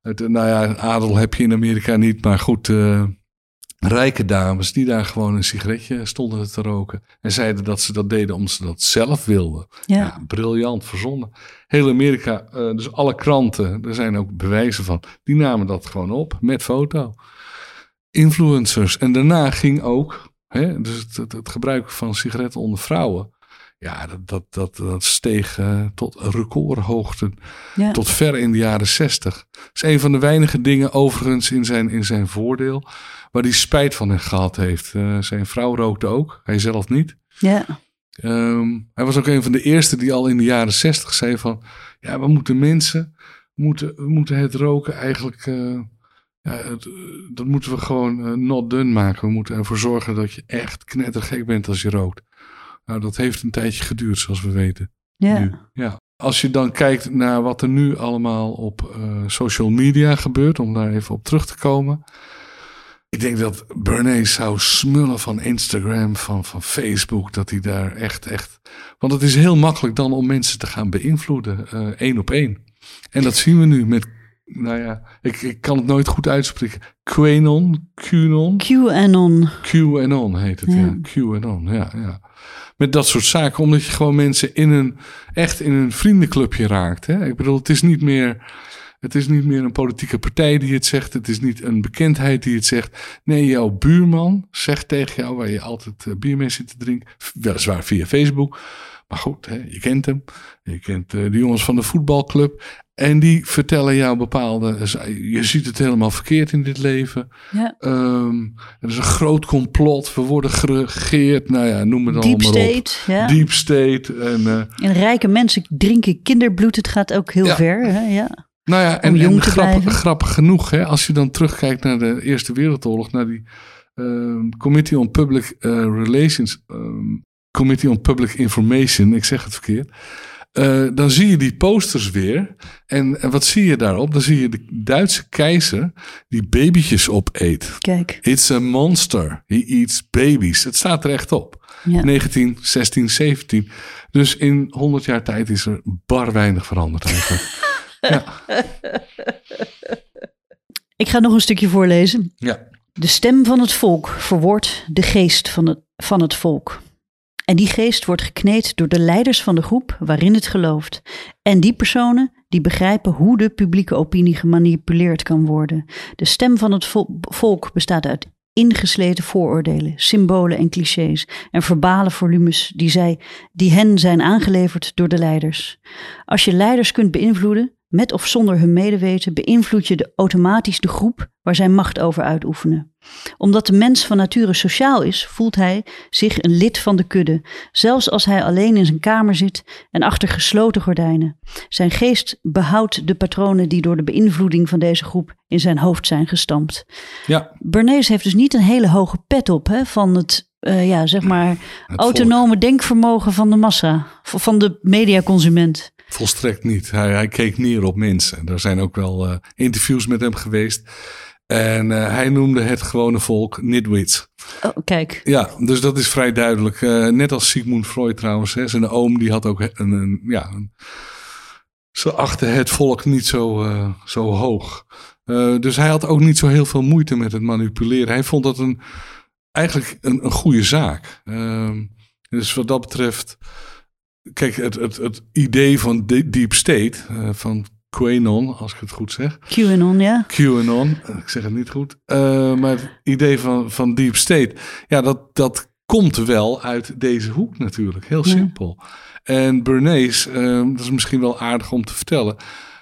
uit nou ja, adel heb je in Amerika niet, maar goed, uh, rijke dames die daar gewoon een sigaretje stonden te roken. En zeiden dat ze dat deden omdat ze dat zelf wilden. Ja, ja briljant verzonnen. Heel Amerika, uh, dus alle kranten, er zijn ook bewijzen van, die namen dat gewoon op met foto. Influencers. En daarna ging ook, hè, dus het, het, het gebruik van sigaretten onder vrouwen. Ja, dat, dat, dat, dat steeg uh, tot recordhoogten. Ja. Tot ver in de jaren zestig. Dat is een van de weinige dingen overigens in zijn, in zijn voordeel. Waar hij spijt van gehad heeft. Uh, zijn vrouw rookte ook, hij zelf niet. Ja. Um, hij was ook een van de eerste die al in de jaren zestig zei van... Ja, we moeten mensen, moeten, we moeten het roken eigenlijk... Uh, ja, het, dat moeten we gewoon uh, not done maken. We moeten ervoor zorgen dat je echt knettergek bent als je rookt. Nou, dat heeft een tijdje geduurd, zoals we weten. Ja. Nu. ja. Als je dan kijkt naar wat er nu allemaal op uh, social media gebeurt, om daar even op terug te komen. ik denk dat Bernays zou smullen van Instagram, van, van Facebook. Dat hij daar echt, echt. Want het is heel makkelijk dan om mensen te gaan beïnvloeden, uh, één op één. En dat zien we nu met. Nou ja, ik, ik kan het nooit goed uitspreken. Qanon, QAnon. QAnon. QAnon heet het, ja. ja. QAnon, ja, ja. Met dat soort zaken, omdat je gewoon mensen in een, echt in een vriendenclubje raakt. Hè? Ik bedoel, het is niet meer het is niet meer een politieke partij die het zegt. Het is niet een bekendheid die het zegt. Nee, jouw buurman zegt tegen jou, waar je altijd eh, bier mee zit te drinken. Weliswaar via Facebook. Maar goed, hè, je kent hem. Je kent uh, de jongens van de voetbalclub. En die vertellen jou bepaalde. Je ziet het helemaal verkeerd in dit leven. Ja. Um, er is een groot complot. We worden geregeerd. Nou ja, noem het allemaal Deep state, op. Ja. Deep state. En, uh, en rijke mensen drinken kinderbloed. Het gaat ook heel Ja. ver. Hè? Ja. Nou ja, en, grappig, grappig genoeg, hè, als je dan terugkijkt naar de Eerste Wereldoorlog, naar die ehm, Committee on Public eh, Relations, ehm, Committee on Public Information, ik zeg het verkeerd. Eh, dan zie je die posters weer. En, en wat zie je daarop? Dan zie je de Duitse keizer die babytjes opeet. Kijk. It's a monster. He eats babies. Het staat er echt op. Ja. 19, 16, 17. Dus in 100 jaar tijd is er bar weinig veranderd eigenlijk. ja. Ik ga nog een stukje voorlezen. ja. De stem van het volk verwoordt de geest van het, van het volk. En die geest wordt gekneed door de leiders van de groep waarin het gelooft. En die personen die begrijpen hoe de publieke opinie gemanipuleerd kan worden. De stem van het vol- volk bestaat uit ingesleten vooroordelen, symbolen en clichés en verbale volumes die, zij, die hen zijn aangeleverd door de leiders. Als je leiders kunt beïnvloeden, met of zonder hun medeweten, beïnvloed je de, automatisch de groep waar zij macht over uitoefenen. Omdat de mens van nature sociaal is, voelt hij zich een lid van de kudde, zelfs als hij alleen in zijn kamer zit en achter gesloten gordijnen. Zijn geest behoudt de patronen die door de beïnvloeding van deze groep in zijn hoofd zijn gestampt. ja. Bernays heeft dus niet een hele hoge pet op hè, van het, eh, ja, zeg maar, autonome denkvermogen van de massa, van de mediaconsument. Volstrekt niet. Hij, hij keek neer op mensen. Er zijn ook wel eh, interviews met hem geweest. En eh, hij noemde het gewone volk nitwits. Oh, kijk, Ja, dus dat is vrij duidelijk. Eh, net als Sigmund Freud trouwens. Hè, zijn oom die had ook een... een ja, een, ze achten het volk niet zo, zo hoog. Dus hij had ook niet zo heel veel moeite met het manipuleren. Hij vond dat een, eigenlijk een, een goede zaak. Ehm, dus wat dat betreft... Kijk, het, het, het idee van de- Deep State, eh, van Quanon, als ik het goed zeg. QAnon, ja. QAnon, ik zeg het niet goed. Eh, maar het idee van, van Deep State, ja, dat, dat komt wel uit deze hoek natuurlijk. Heel Ja. simpel. En Bernays, eh, dat is misschien wel aardig om te vertellen.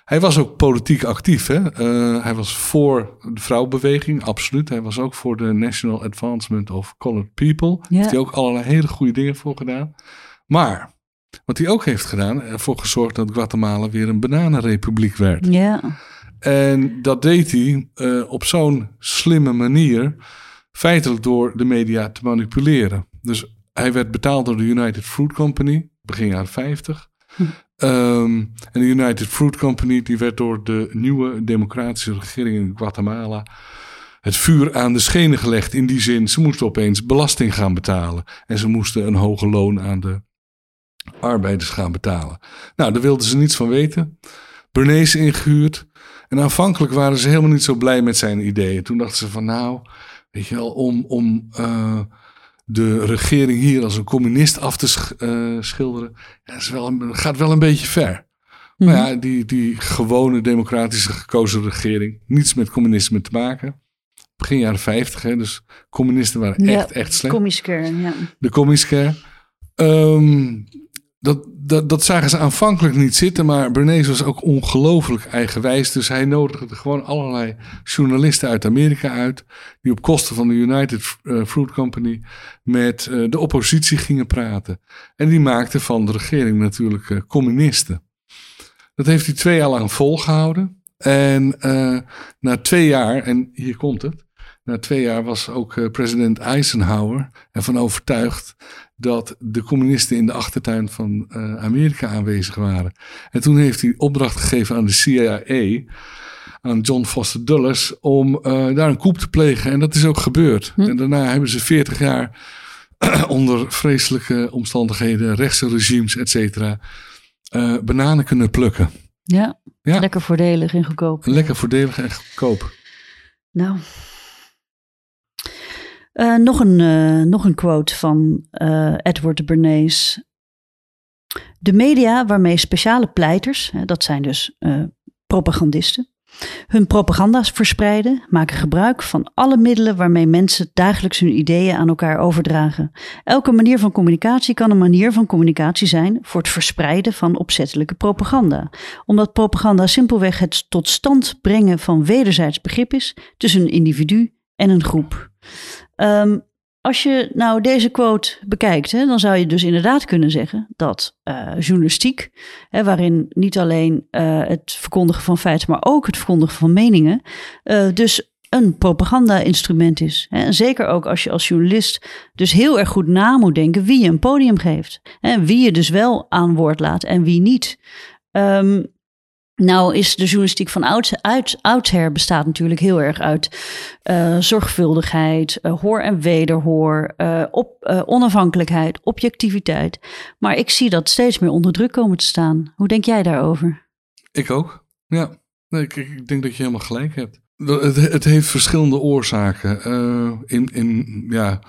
Hij was ook politiek actief. Hè? Eh, hij was voor de vrouwenbeweging, absoluut. Hij was ook voor de National Advancement of Colored People. Daar Ja. heeft hij ook allerlei hele goede dingen voor gedaan. Maar wat hij ook heeft gedaan, ervoor gezorgd dat Guatemala weer een bananenrepubliek werd. Ja, En dat deed hij eh, op zo'n slimme manier, feitelijk door de media te manipuleren. Dus hij werd betaald door de United Fruit Company, begin jaren 50. Ehm, en de United Fruit Company die werd door de nieuwe democratische regering in Guatemala het vuur aan de schenen gelegd. In die zin, ze moesten opeens belasting gaan betalen. En ze moesten een hoger loon aan de arbeiders gaan betalen. Nou, daar wilden ze niets van weten. Bernays ingehuurd. En aanvankelijk waren ze helemaal niet zo blij met zijn ideeën. Toen dachten ze van nou, weet je wel, om, om eh, de regering hier als een communist af te sch- eh, schilderen, ja, is wel een- gaat wel een beetje ver. Maar ja, die, die gewone democratische gekozen regering, niets met communisme te maken. Begin jaren 50, hè, dus communisten waren Ja, echt, echt slecht kern, ja. de Comicscare. Ehm dat, dat, dat zagen ze aanvankelijk niet zitten, maar Bernays was ook ongelooflijk eigenwijs. Dus hij nodigde gewoon allerlei journalisten uit Amerika uit, die op kosten van de United eh, Fruit Company met eh, de oppositie gingen praten. En die maakten van de regering natuurlijk eh, communisten. Dat heeft hij twee jaar lang volgehouden. En na twee jaar, en hier komt het, na twee jaar was ook president Eisenhower ervan overtuigd dat de communisten in de achtertuin van eh, Amerika aanwezig waren. En toen heeft hij opdracht gegeven aan de CIA aan John Foster Dulles om eh, daar een coup te plegen. En dat is ook gebeurd. Hm. En daarna hebben ze 40 jaar onder vreselijke omstandigheden, rechtse regimes, et cetera, eh, bananen kunnen plukken. Ja, Ja. lekker voordelig en goedkoop. Lekker voordelig en goedkoop. Nou. Eh, nog, een, eh, nog een quote van eh, Edward Bernays. De media waarmee speciale pleiters, dat zijn dus propagandisten, hun propaganda's verspreiden, maken gebruik van alle middelen waarmee mensen dagelijks hun ideeën aan elkaar overdragen. Elke manier van communicatie kan een manier van communicatie zijn voor het verspreiden van opzettelijke propaganda omdat propaganda simpelweg het tot stand brengen van wederzijds begrip is tussen een individu en een groep. Ehm, als je nou deze quote bekijkt, hè, dan zou je dus inderdaad kunnen zeggen dat eh, journalistiek, hè, waarin niet alleen eh, het verkondigen van feiten, maar ook het verkondigen van meningen, eh, dus een propaganda-instrument is. En zeker ook als je als journalist dus heel erg goed na moet denken wie je een podium geeft. Hè, wie je dus wel aan woord laat en wie niet. Ehm, nou is de journalistiek van uit, oudsher bestaat natuurlijk heel erg uit eh, zorgvuldigheid, eh, hoor en wederhoor, eh, op, onafhankelijkheid, objectiviteit. Maar ik zie dat steeds meer onder druk komen te staan. Hoe denk jij daarover? Ik ook. Ja, nee, ik, ik denk dat je helemaal gelijk hebt. Het, het heeft verschillende oorzaken. in, in, ja,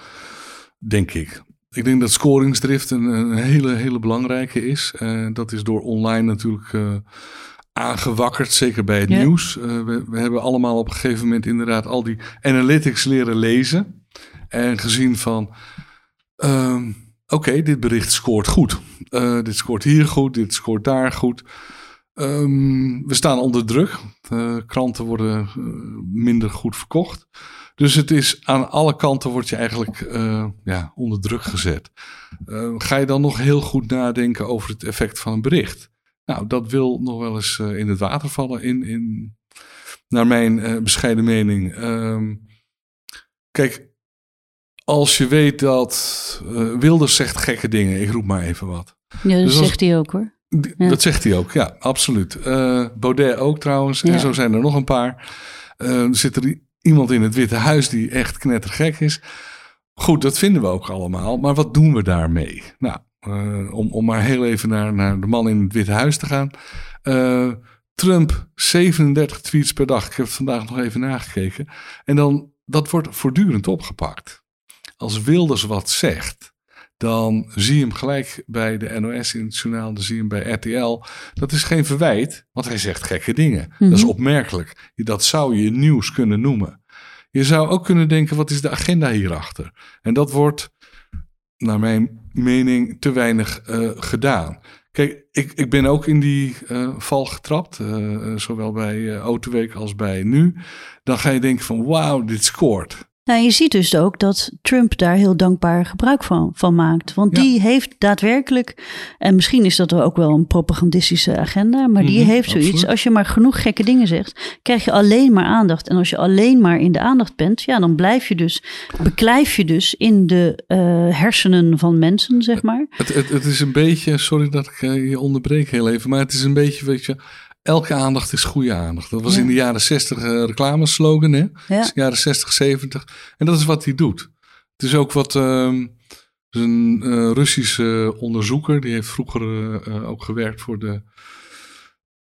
denk ik. Ik denk dat scoringsdrift een, een hele, hele belangrijke is. Dat is door online natuurlijk aangewakkerd, zeker bij het Ja. nieuws. Eh, we, we hebben allemaal op een gegeven moment inderdaad al die analytics leren lezen. En gezien van, ehm, oké, dit bericht scoort goed. Eh, dit scoort hier goed, dit scoort daar goed. Ehm, we staan onder druk. Eh, kranten worden minder goed verkocht. Dus het is aan alle kanten word je eigenlijk ja, onder druk gezet. Eh, ga je dan nog heel goed nadenken over het effect van een bericht? Nou, dat wil nog wel eens eh, in het water vallen, in, in, naar mijn eh, bescheiden mening. Ehm, kijk, als je weet dat eh, Wilders zegt gekke dingen, ik roep maar even wat. Ja, dat Dus als- zegt hij ook hoor. Ja. Dat zegt hij ook, ja, absoluut. Baudet ook trouwens, Ja. en zo zijn er nog een paar. Er zit er iemand in het Witte Huis die echt knettergek is. Goed, dat vinden we ook allemaal, maar wat doen we daarmee? Nou, eh, om, om maar heel even naar, naar de man in het Witte Huis te gaan. Eh, Trump, 37 tweets per dag. Ik heb het vandaag nog even nagekeken. En dan, dat wordt voortdurend opgepakt. Als Wilders wat zegt, dan zie je hem gelijk bij de NOS in het journaal, dan zie je hem bij RTL. Dat is geen verwijt, want hij zegt gekke dingen. Dat is Mhm. opmerkelijk. Dat zou je nieuws kunnen noemen. Je zou ook kunnen denken, wat is de agenda hierachter? En dat wordt, naar mijn mening, te weinig eh, gedaan. Kijk, ik, ik ben ook in die eh, val getrapt, eh, zowel bij eh Autoweek als bij nu. Dan ga je denken van, wauw, dit scoort. Nou, je ziet dus ook dat Trump daar heel dankbaar gebruik van, van maakt. Want Ja. die heeft daadwerkelijk, en misschien is dat ook wel een propagandistische agenda, maar die Mhm, heeft zoiets. absoluut. Als je maar genoeg gekke dingen zegt, krijg je alleen maar aandacht. En als je alleen maar in de aandacht bent, ja, dan blijf je dus, beklijf je dus in de eh, hersenen van mensen, zeg maar. Het, het, het is een beetje, sorry dat ik eh, je onderbreek heel even, maar het is een beetje, weet je, elke aandacht is goede aandacht. Dat was Ja. in de jaren 60 eh, reclameslogan, hè? Ja. Jaren 60, 70. En dat is wat hij doet. Het is ook wat ehm, een eh, Russische onderzoeker, die heeft vroeger eh, ook gewerkt voor de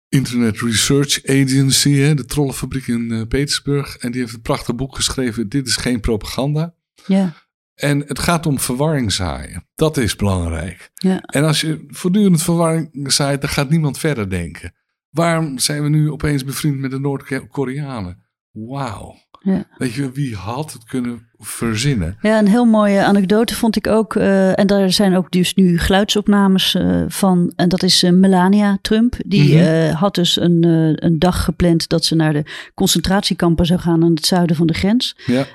Internet Research Agency, hè, de trollenfabriek in Petersburg. En die heeft een prachtig boek geschreven, Dit is geen propaganda. Ja, En het gaat om verwarring zaaien. Dat is belangrijk. ja. En als je voortdurend verwarring zaait, dan gaat niemand verder denken. Waarom zijn we nu opeens bevriend met de Noord-Koreanen? Wauw. Ja. Weet je, wie had het kunnen verzinnen? Ja, een heel mooie anekdote vond ik ook. eh, en daar zijn ook dus nu geluidsopnames eh, van. En dat is eh, Melania Trump. Die Mhm. had dus een, een dag gepland dat ze naar de concentratiekampen zou gaan aan het zuiden van de grens. Ja,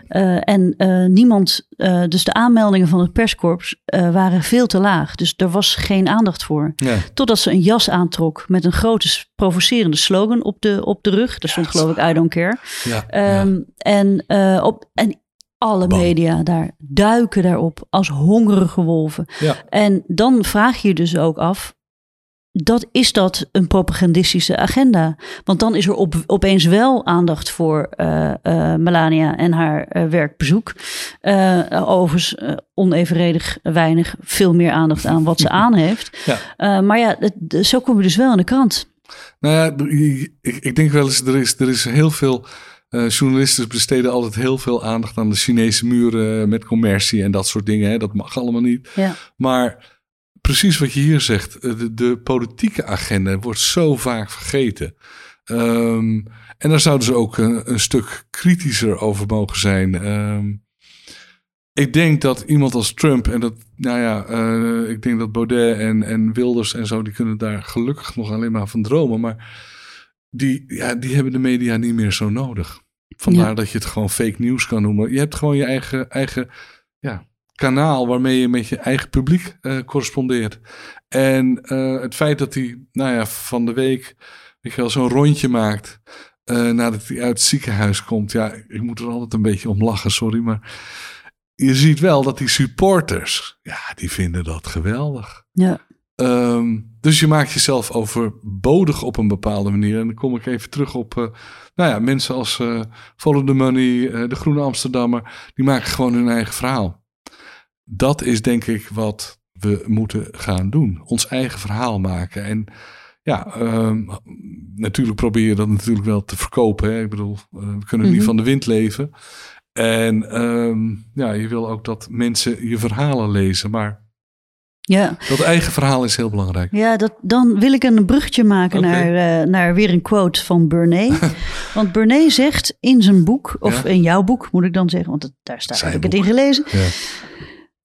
en niemand, dus de aanmeldingen van het perskorps waren veel te laag. Dus er was geen aandacht voor. ja. Totdat ze een jas aantrok met een grote provocerende slogan op de, op de rug. Daar stond Ja, geloof ik I don't care. ja, Ehm, en, op, en alle Bam. media daar duiken daarop als hongerige wolven. ja. En dan vraag je je dus ook af, dat is dat een propagandistische agenda. Want dan is er op, opeens wel aandacht voor uh, uh, Melania en haar uh, werkbezoek. overigens onevenredig weinig, veel meer aandacht aan wat ze aan heeft. Ja. maar ja, het, zo kom je dus wel in de krant. Nou ja, ik, ik denk wel eens, er is, er is heel veel... journalisten besteden altijd heel veel aandacht aan de Chinese muren met commercie en dat soort dingen. Hè. Dat mag allemaal niet. Ja. Maar precies wat je hier zegt. Eh, de, de politieke agenda wordt zo vaak vergeten. Um, en daar zouden ze ook een, een, stuk kritischer over mogen zijn. Um, ik denk dat iemand als Trump en dat, nou ja, uh, ik denk dat Baudet en, en Wilders en zo, die kunnen daar gelukkig nog alleen maar van dromen. Maar die, ja, die hebben de media niet meer zo nodig. Vandaar dat je het gewoon fake news kan noemen. Je hebt gewoon je eigen, eigen ja, kanaal waarmee je met je eigen publiek uh, correspondeert. En uh, het feit dat hij, nou ja, van de week, weet je wel, zo'n rondje maakt. Uh, nadat hij uit het ziekenhuis komt. Ja, ik moet er altijd een beetje om lachen, sorry. Maar je ziet wel dat die supporters, ja, die vinden dat geweldig. Ja. Um, dus je maakt jezelf overbodig op een bepaalde manier. En dan kom ik even terug op, uh, nou ja, mensen als uh, Follow the Money, uh, de Groene Amsterdammer. Die maken gewoon hun eigen verhaal dat is denk ik wat we moeten gaan doen. Ons eigen verhaal maken. En ja, ehm, natuurlijk probeer je dat natuurlijk wel te verkopen. Hè? Ik bedoel, we kunnen niet mhm. van de wind leven. En ehm, ja, je wil ook dat mensen je verhalen lezen. Maar ja. dat eigen verhaal is heel belangrijk. Ja, dat, dan wil ik een bruggetje maken naar, uh, naar weer een quote van Burney. want Burney zegt in zijn boek, of in jouw boek moet ik dan zeggen, want daar staat, heb ik het in gelezen. Ja.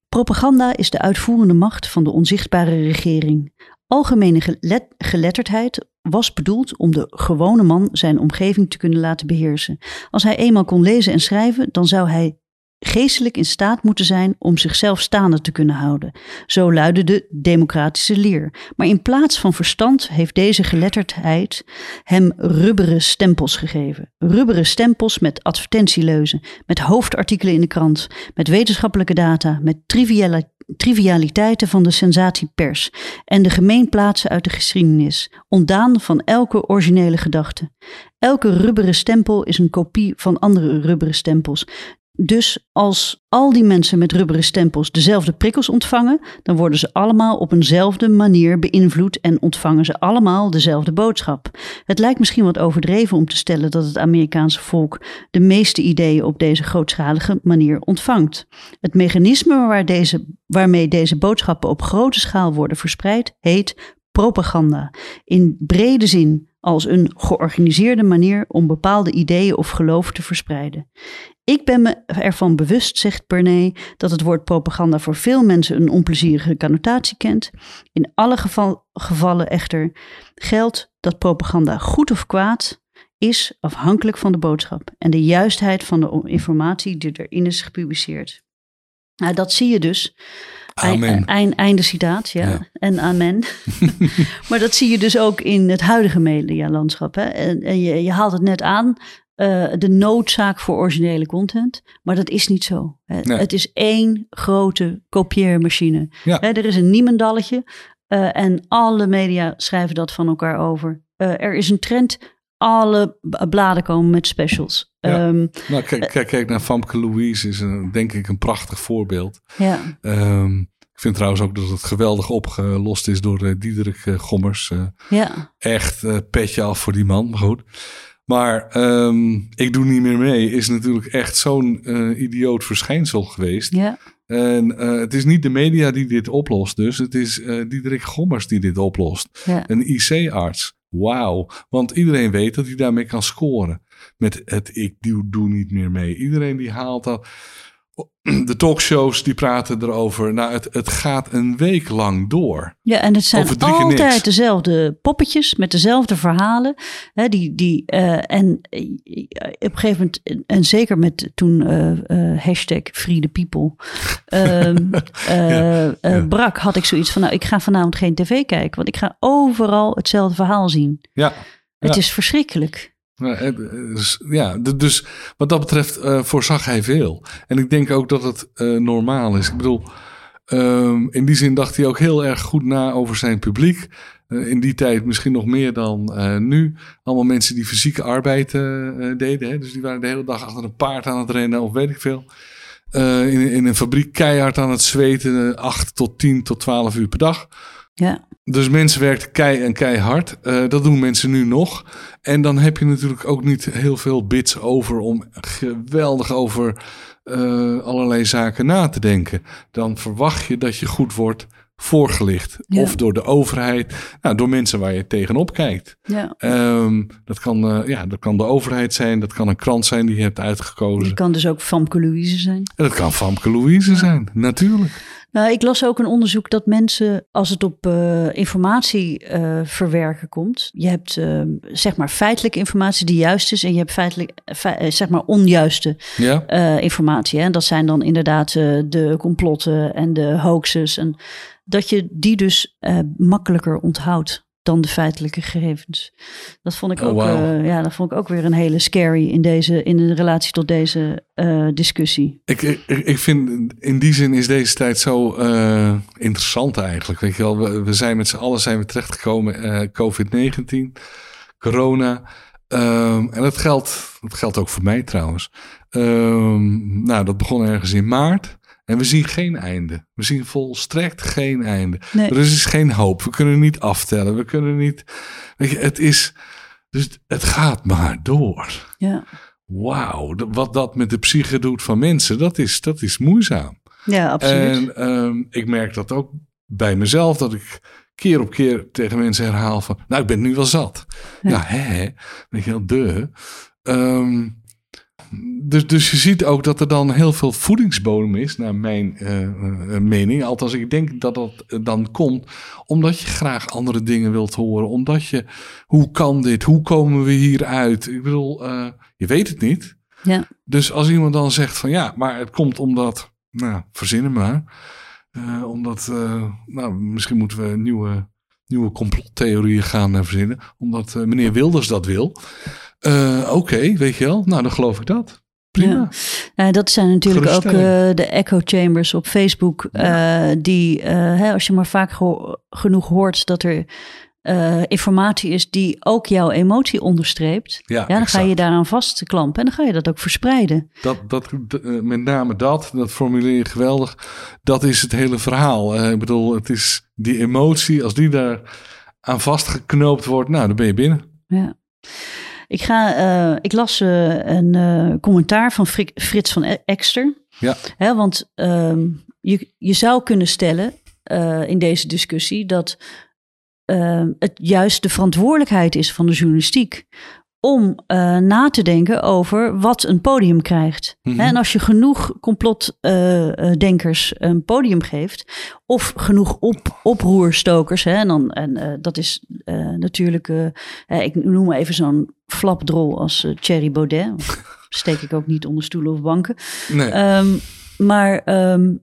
Propaganda is de uitvoerende macht van de onzichtbare regering. Algemene geletterdheid was bedoeld om de gewone man zijn omgeving te kunnen laten beheersen. Als hij eenmaal kon lezen en schrijven, dan zou hij geestelijk in staat moeten zijn om zichzelf staande te kunnen houden. Zo luidde de democratische leer. Maar in plaats van verstand heeft deze geletterdheid hem rubberen stempels gegeven. Rubberen stempels met advertentieleuzen, met hoofdartikelen in de krant, met wetenschappelijke data, met triviale trivialiteiten van de sensatiepers en de gemeenplaatsen uit de geschiedenis, ontdaan van elke originele gedachte. Elke rubberen stempel is een kopie van andere rubberen stempels, dus als al die mensen met rubberen stempels dezelfde prikkels ontvangen, dan worden ze allemaal op eenzelfde manier beïnvloed en ontvangen ze allemaal dezelfde boodschap. Het lijkt misschien wat overdreven om te stellen dat het Amerikaanse volk de meeste ideeën op deze grootschalige manier ontvangt. Het mechanisme waar deze, waarmee deze boodschappen op grote schaal worden verspreid heet propaganda. In brede zin als een georganiseerde manier om bepaalde ideeën of geloof te verspreiden. Ik ben me ervan bewust, zegt Bernay, dat het woord propaganda voor veel mensen een onplezierige connotatie kent. In alle geval, gevallen echter geldt dat propaganda goed of kwaad is afhankelijk van de boodschap en de juistheid van de informatie die erin is gepubliceerd. Nou, dat zie je dus. Amen. Eind, einde citaat, ja. En amen. maar dat zie je dus ook in het huidige medialandschap. Hè? En, en je, je haalt het net aan. Uh, de noodzaak voor originele content. Maar dat is niet zo. Het is één grote kopieermachine. Ja. er is een niemendalletje. Uh, en alle media schrijven dat van elkaar over. Uh, er is een trend. Alle bladen komen met specials. Ja. Um, nou, kijk, kijk, kijk, naar Famke Louise is een, denk ik een prachtig voorbeeld. Ja. Um, ik vind trouwens ook dat het geweldig opgelost is door uh, Diederik uh, Gommers. Uh, ja. Echt petje af voor die man, maar goed. Maar um, ik doe niet meer mee is natuurlijk echt zo'n idioot verschijnsel geweest. Ja. En uh, het is niet de media die dit oplost, dus het is uh, Diederik Gommers die dit oplost. Ja. Een IC-arts. Wauw. Want iedereen weet dat hij daarmee kan scoren. Met het ik doe, niet meer mee. Iedereen die haalt dat de talkshows die praten erover. Nou, het, het gaat een week lang door. Ja, en het zijn altijd dezelfde poppetjes met dezelfde verhalen. Hè, die, die, uh, en uh, op een gegeven moment, en zeker met toen uh, hashtag Free the People ehm, ja, ja. brak, had ik zoiets van, nou, ik ga vanavond geen tv kijken, want ik ga overal hetzelfde verhaal zien. Ja. Het is verschrikkelijk. Ja, dus wat dat betreft uh, voorzag hij veel. En ik denk ook dat het uh, normaal is. Ik bedoel, um, in die zin dacht hij ook heel erg goed na over zijn publiek. Eh, in die tijd misschien nog meer dan eh, nu. Allemaal mensen die fysieke arbeid eh, eh, deden. Hè? Dus die waren de hele dag achter een paard aan het rennen of weet ik veel. Eh, in, in een fabriek keihard aan het zweten. eh, 8 tot 10 tot 12 uur per dag. Ja, Dus mensen werkten kei en keihard. Eh dat doen mensen nu nog. En dan heb je natuurlijk ook niet heel veel bits over om geweldig over eh, allerlei zaken na te denken. Dan verwacht je dat je goed wordt voorgelicht. Ja. Of door de overheid, nou, door mensen waar je tegenop kijkt. ja. Ehm, dat, kan, eh, ja, dat kan de overheid zijn, dat kan een krant zijn die je hebt uitgekozen. Het kan dus ook Famke Louise zijn. En dat kan Famke Louise zijn, natuurlijk. Nou, ik las ook een onderzoek dat mensen, als het op eh, informatie eh, verwerken komt, je hebt eh, zeg maar feitelijke informatie die juist is en je hebt feitelijk, fe- zeg maar onjuiste Ja, informatie. Hè? Dat zijn dan inderdaad de complotten en de hoaxes. En dat je die dus makkelijker onthoudt dan de feitelijke gegevens. Dat vond ik Oh, ook, eh, ja, dat vond ik ook weer een hele scary in, deze, in de relatie tot deze eh, discussie. Ik, ik, ik vind in die zin is deze tijd zo eh, interessant eigenlijk. Weet je wel, we, we zijn met z'n allen zijn we terechtgekomen. eh COVID-19, corona. Ehm, en dat geldt, dat geldt ook voor mij trouwens. Ehm, nou, dat begon ergens in maart. En we zien geen einde. We zien volstrekt geen einde. Nee. Er is geen hoop. We kunnen niet aftellen. We kunnen niet. Weet je, het is. Dus het gaat maar door Ja, wauw, wat dat met de psyche doet van mensen, dat is, dat is moeizaam. ja absoluut. En ehm, ik merk dat ook bij mezelf, dat ik keer op keer tegen mensen herhaal van, nou, ik ben nu wel zat. Ja. Ja, hè, weet je wel, de. Ehm, dus, dus je ziet ook dat er dan heel veel voedingsbodem is, naar mijn eh, eh, mening. Althans, ik denk dat dat eh, dan komt omdat je graag andere dingen wilt horen. Omdat je, hoe kan dit? Hoe komen we hieruit? Ik bedoel, je weet het niet. ja. Dus als iemand dan zegt van ja, maar het komt omdat, nou, verzinnen maar. Omdat, nou, misschien moeten we nieuwe, nieuwe complottheorieën gaan verzinnen. Omdat meneer Wilders dat wil. Eh, Oké, weet je wel. Nou, dan geloof ik dat. Prima. Ja. Eh, dat zijn natuurlijk ook eh, de echo chambers op Facebook. eh, die, hè, als je maar vaak genoeg hoort dat er informatie is die ook jouw emotie onderstreept. Ja, Ja, dan ga je daaraan vastklampen en dan ga je dat ook verspreiden. Dat, dat, met name dat, dat formuleer je geweldig. Dat is het hele verhaal. Ik bedoel, het is die emotie, als die daar aan vastgeknoopt wordt, nou, dan ben je binnen. Ja. Ik, ga, eh, ik las eh, een eh, commentaar van Frik- Frits van E- Ekster. Ja. Hè, want ehm, je, je zou kunnen stellen in deze discussie dat ehm, het juist de verantwoordelijkheid is van de journalistiek om eh, na te denken over wat een podium krijgt. Mhm. En als je genoeg complotdenkers een podium geeft, of genoeg op, oproerstokers, hè, en, dan, en eh, dat is eh, natuurlijk, eh, eh, ik noem maar even zo'n flapdrol als eh, Thierry Baudet. Steek ik ook niet onder stoelen of banken. Nee. Ehm, maar ehm,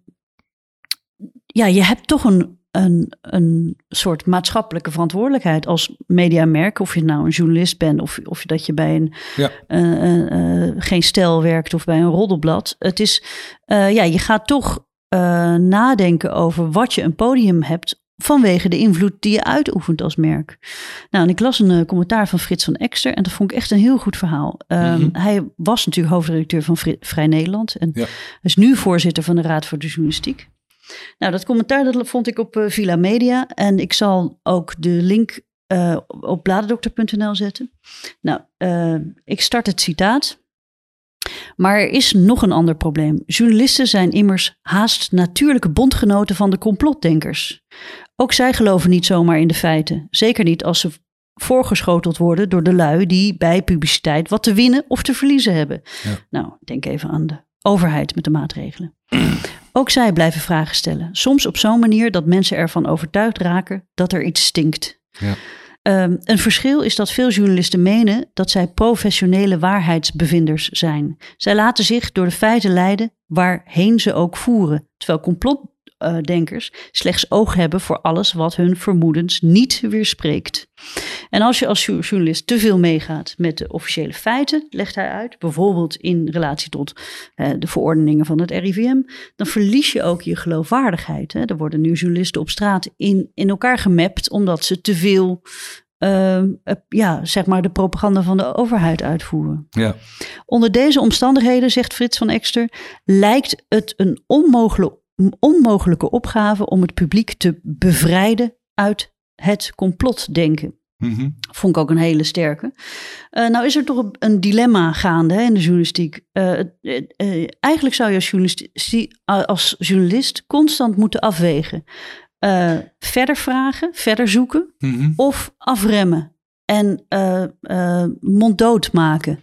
ja, je hebt toch een, een, een soort maatschappelijke verantwoordelijkheid als mediamerk. Of je nou een journalist bent of, of dat je bij een, Ja. eh, eh, eh, geen stijl werkt of bij een roddelblad. Het is, ja, je gaat toch nadenken over wat je een podium hebt vanwege de invloed die je uitoefent als merk. Nou, en ik las een commentaar van Frits van Ekster en dat vond ik echt een heel goed verhaal. Ehm, Mhm. Hij was natuurlijk hoofdredacteur van Vri- Vrij Nederland en Ja. is nu voorzitter van de Raad voor de Journalistiek. Nou, dat commentaar dat vond ik op eh, Villa Media en ik zal ook de link eh, op bladerdokter.nl zetten. Nou, eh, ik start het citaat. Maar er is nog een ander probleem. Journalisten zijn immers haast natuurlijke bondgenoten van de complotdenkers. Ook zij geloven niet zomaar in de feiten. Zeker niet als ze voorgeschoteld worden door de lui die bij publiciteit wat te winnen of te verliezen hebben. Ja. Nou, denk even aan de overheid met de maatregelen. Ook zij blijven vragen stellen. Soms op zo'n manier dat mensen ervan overtuigd raken dat er iets stinkt. Ja. Ehm, een verschil is dat veel journalisten menen dat zij professionele waarheidsbevinders zijn. Zij laten zich door de feiten leiden waarheen ze ook voeren. Terwijl complotdenkers slechts oog hebben voor alles wat hun vermoedens niet weerspreekt. En als je als journalist te veel meegaat met de officiële feiten, legt hij uit, bijvoorbeeld in relatie tot uh, de verordeningen van het RIVM, dan verlies je ook je geloofwaardigheid. Hè. Er worden nu journalisten op straat in, in elkaar gemapt omdat ze te veel uh, ja, zeg maar de propaganda van de overheid uitvoeren. Ja. Onder deze omstandigheden, zegt Frits van Ekster, lijkt het een onmogelijke, onmogelijke opgave om het publiek te bevrijden uit het complotdenken. Mm Vond ik ook een hele sterke. Uh, nou is er toch een dilemma gaande hè, in de journalistiek. Uh, uh, eigenlijk zou je als journalist, als journalist constant moeten afwegen verder vragen, verder zoeken mm -hmm. of afremmen en monddood maken.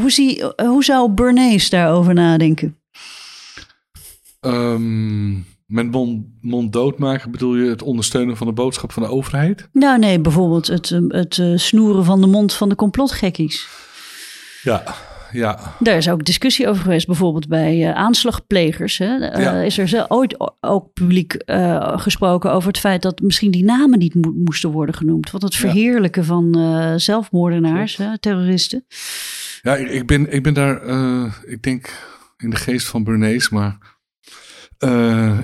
hoe, zie, hoe zou Bernays daarover nadenken? Um, met mond, monddood maken bedoel je het ondersteunen van de boodschap van de overheid? Nou nee, bijvoorbeeld het, het snoeren van de mond van de complotgekkies. Ja, ja. Daar is ook discussie over geweest, bijvoorbeeld bij uh, aanslagplegers. Hè? Uh, ja. Is er ooit ook publiek uh, gesproken over het feit dat misschien die namen niet mo moesten worden genoemd. Want het verheerlijken ja. van zelfmoordenaars, hè, terroristen. Ja, ik, ik, ben, ik ben daar, ik denk in de geest van Bernays, maar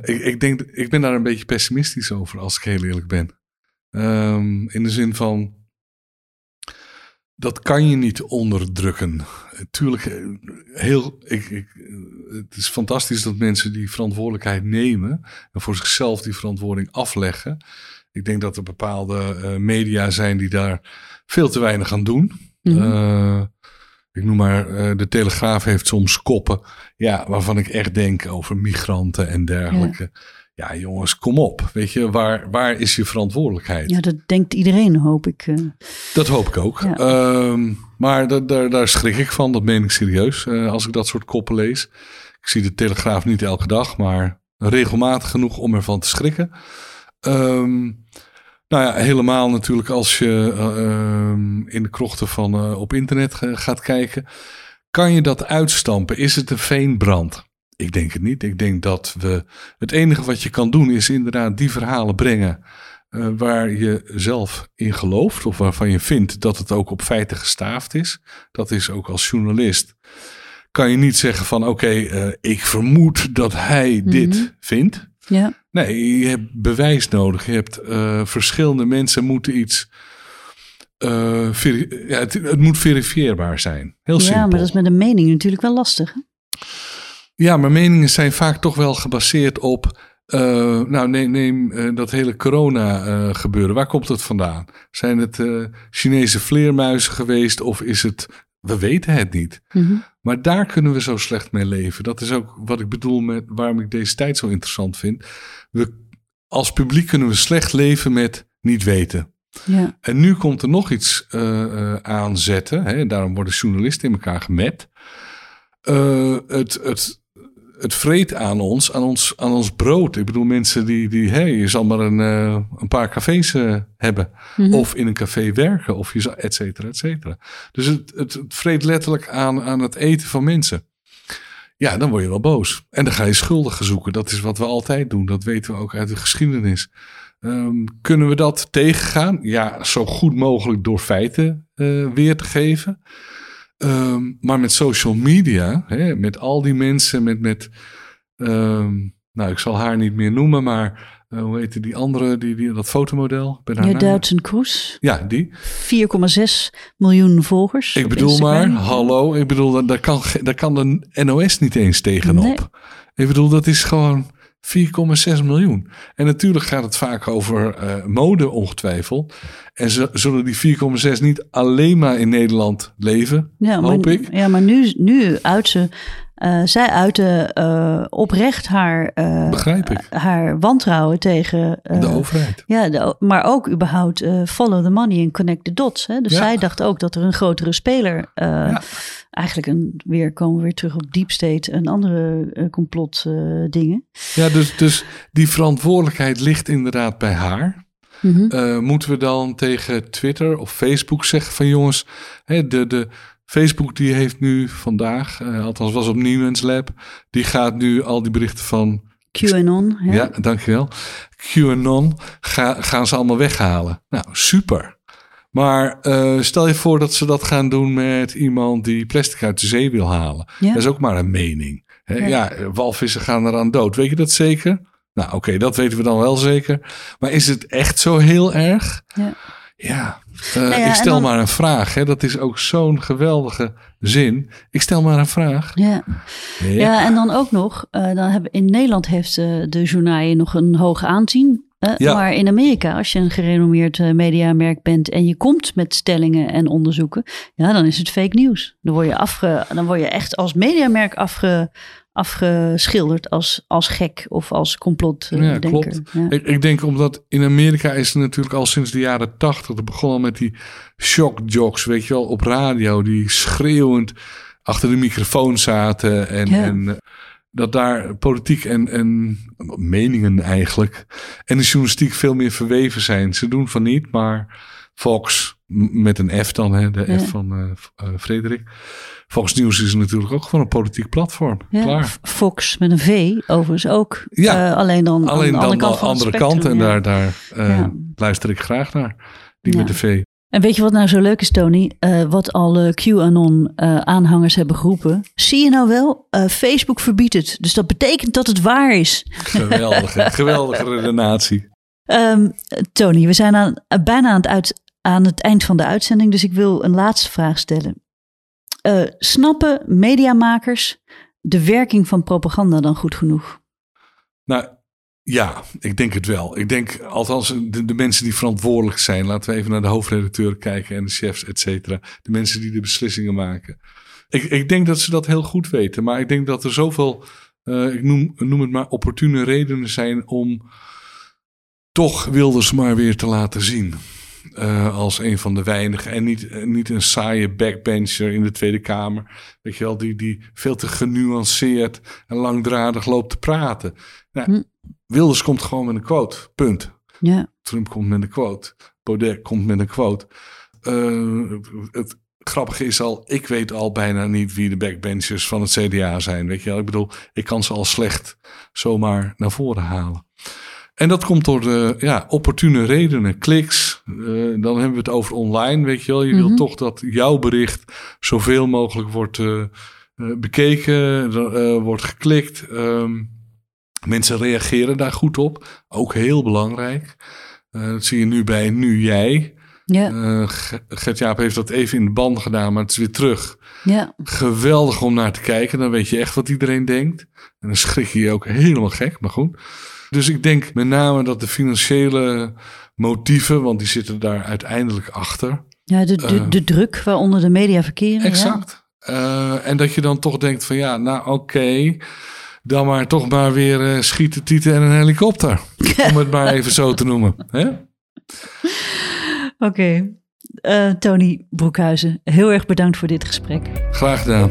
ik, ik, denk, ik ben daar een beetje pessimistisch over, als ik heel eerlijk ben. Um, in de zin van, dat kan je niet onderdrukken. Tuurlijk, heel, ik, ik, het is fantastisch dat mensen die verantwoordelijkheid nemen en voor zichzelf die verantwoording afleggen. Ik denk dat er bepaalde uh, media zijn die daar veel te weinig aan doen. Mm -hmm. uh, ik noem maar, uh, de Telegraaf heeft soms koppen, ja, waarvan ik echt denk over migranten en dergelijke. Ja. Ja, jongens, kom op. Weet je, waar, waar is je verantwoordelijkheid? Ja, dat denkt iedereen, hoop ik. Uh... Dat hoop ik ook. Ja. Um, maar da, da, daar schrik ik van, dat meen ik serieus, uh, als ik dat soort koppen lees. Ik zie de Telegraaf niet elke dag, maar regelmatig genoeg om ervan te schrikken. Um, nou ja, helemaal natuurlijk als je uh, in de krochten van uh, op internet gaat kijken. Kan je dat uitstampen? Is het een veenbrand? Ik denk het niet. Ik denk dat we. Het enige wat je kan doen is inderdaad die verhalen brengen. Uh, waar je zelf in gelooft. Of waarvan je vindt dat het ook op feiten gestaafd is. Dat is ook als journalist. Kan je niet zeggen van oké, okay, ik vermoed dat hij mm -hmm. dit vindt. Ja. Nee, je hebt bewijs nodig. Je hebt uh, verschillende mensen moeten iets. Uh, ja, het, het, moet verifieerbaar zijn. Heel ja, simpel. maar dat is met een mening natuurlijk wel lastig. Hè? Ja, maar meningen zijn vaak toch wel gebaseerd op. Uh, nou, neem, neem uh, dat hele corona-gebeuren. Waar komt het vandaan? Zijn het Chinese vleermuizen geweest of is het. We weten het niet. Mm -hmm. Maar daar kunnen we zo slecht mee leven. Dat is ook wat ik bedoel met waarom ik deze tijd zo interessant vind. We, als publiek kunnen we slecht leven met niet weten. Ja. En nu komt er nog iets uh, aanzetten. Hè? Daarom worden journalisten in elkaar gemet. Uh, het, het, het vreet aan ons, aan ons, aan ons brood. Ik bedoel, mensen die, die hey, je zal maar een, uh, een paar cafés uh, hebben. Mhm. Mm -hmm. Of in een café werken, of je zal, et cetera, et cetera. Dus het, het, het vreet letterlijk aan, aan het eten van mensen. Ja, dan word je wel boos. En dan ga je schuldigen zoeken. Dat is wat we altijd doen. Dat weten we ook uit de geschiedenis. Um, kunnen we dat tegengaan? Ja, zo goed mogelijk door feiten uh, weer te geven. Um, maar met social media, hè, met al die mensen, met, met um, nou, ik zal haar niet meer noemen, maar uh, hoe heette die andere, die, die, dat fotomodel? Ja, Duitsen Kroes. Ja, die. 4,6 miljoen volgers. Ik bedoel maar, hallo, ik bedoel, daar kan, daar kan de NOS niet eens tegenop. Nee. Ik bedoel, dat is gewoon 4,6 miljoen. En natuurlijk gaat het vaak over uh, mode, ongetwijfeld. En ze, zullen die 4,6 niet alleen maar in Nederland leven, ja, hoop maar, ik. Ja, maar nu, nu uit ze. Uh, zij uitte uh, oprecht haar, ik. haar wantrouwen tegen de overheid. Ja, de, maar ook überhaupt follow the money en connect the dots. Hè? Dus Ja. zij dacht ook dat er een grotere speler Ja. eigenlijk een, weer komen we weer terug op deep state en andere complot uh, dingen. Ja, dus, dus die verantwoordelijkheid ligt inderdaad bij haar. Mhm. Moeten we dan tegen Twitter of Facebook zeggen van jongens, hè, de, de Facebook die heeft nu vandaag, uh, althans was op Newman's Lab, die gaat nu al die berichten van QAnon. Ja, Ja, dankjewel. QAnon ga, gaan ze allemaal weghalen. Nou, super. Maar eh, stel je voor dat ze dat gaan doen met iemand die plastic uit de zee wil halen. Ja. Dat is ook maar een mening. Hè? Ja. Ja. walvissen gaan eraan dood. Weet je dat zeker? Nou, oké, dat weten we dan wel zeker. Maar is het echt zo heel erg? Ja. Ja, eh, Nou ja, ik stel dan- maar een vraag. Hè? Dat is ook zo'n geweldige zin. Ik stel maar een vraag. Ja. Ja, en dan ook nog, eh, dan hebben, in Nederland heeft eh, de journaaie nog een hoog aanzien. Ja. Maar in Amerika, als je een gerenommeerd mediamerk bent en je komt met stellingen en onderzoeken, ja, dan is het fake nieuws. Dan word je, afge, dan word je echt als mediamerk afge, afgeschilderd als, als gek of als complotdenker. Ja, klopt. Ja. Ik, ik denk omdat in Amerika is het natuurlijk al sinds de jaren tachtig. Het begon al met die shockjocks, weet je wel, op radio. Die schreeuwend achter de microfoon zaten. En, Ja. en eh, dat daar politiek en, en meningen eigenlijk. En de journalistiek veel meer verweven zijn. Ze doen van niet, maar Fox, met een F dan, hè, de Ja. F van eh, eh, Frederik. Fox News is natuurlijk ook gewoon een politiek platform. Ja, Klaar. Fox met een V, overigens ook. Ja, Eh, alleen dan Alleen aan de andere dan kant van kant. En spectrum, ja. daar, daar luister ik graag naar. Die met de V. En weet je wat nou zo leuk is, Tony? Wat alle QAnon-aanhangers hebben geroepen. Zie je nou wel? Facebook verbiedt het. Dus dat betekent dat het waar is. Geweldige, geweldige redenatie. Ehm, Tony, we zijn aan, bijna aan het, uit, aan het eind van de uitzending. Dus ik wil een laatste vraag stellen. Eh, snappen mediamakers de werking van propaganda dan goed genoeg? Nou, ja, ik denk het wel. Ik denk, althans, de, mensen die verantwoordelijk zijn. Laten we even naar de hoofdredacteur kijken en de chefs, et cetera. De mensen die de beslissingen maken. Ik, ik denk dat ze dat heel goed weten. Maar ik denk dat er zoveel, eh, ik noem, noem het maar, opportune redenen zijn om toch Wilders maar weer te laten zien. Eh, als een van de weinigen. En niet, eh, niet een saaie backbencher in de Tweede Kamer. Weet je wel, die, die veel te genuanceerd en langdradig loopt te praten. Nou, Hm. Wilders komt gewoon met een quote. Punt. Ja, Trump komt met een quote. Baudet komt met een quote. Eh, het grappige is al, ik weet al bijna niet wie de backbenchers van het CDA zijn. Weet je wel? Ik bedoel, ik kan ze al slecht zomaar naar voren halen. En dat komt door de ja, opportune redenen, kliks. Eh, dan hebben we het over online, weet je wel. Je Mhm. wil toch dat jouw bericht zoveel mogelijk wordt eh, eh, bekeken, wordt geklikt. Ehm, mensen reageren daar goed op, ook heel belangrijk. Dat zie je nu bij Nu Jij. ja, Ge- Gert-Jaap heeft dat even in de band gedaan, maar het is weer terug. ja. Geweldig om naar te kijken. Dan weet je echt wat iedereen denkt. En dan schrik je je ook helemaal gek, maar goed. Dus ik denk met name dat de financiële motieven, want die zitten daar uiteindelijk achter. ja de, de, Eh. de druk waaronder de media verkeren. ja. Exact. Eh, en dat je dan toch denkt van ja, nou oké, dan maar toch maar weer eh, schieten, tieten en een helikopter. om het maar even zo te noemen. Hè? Oké. Tony Broekhuizen, heel erg bedankt voor dit gesprek. Graag gedaan.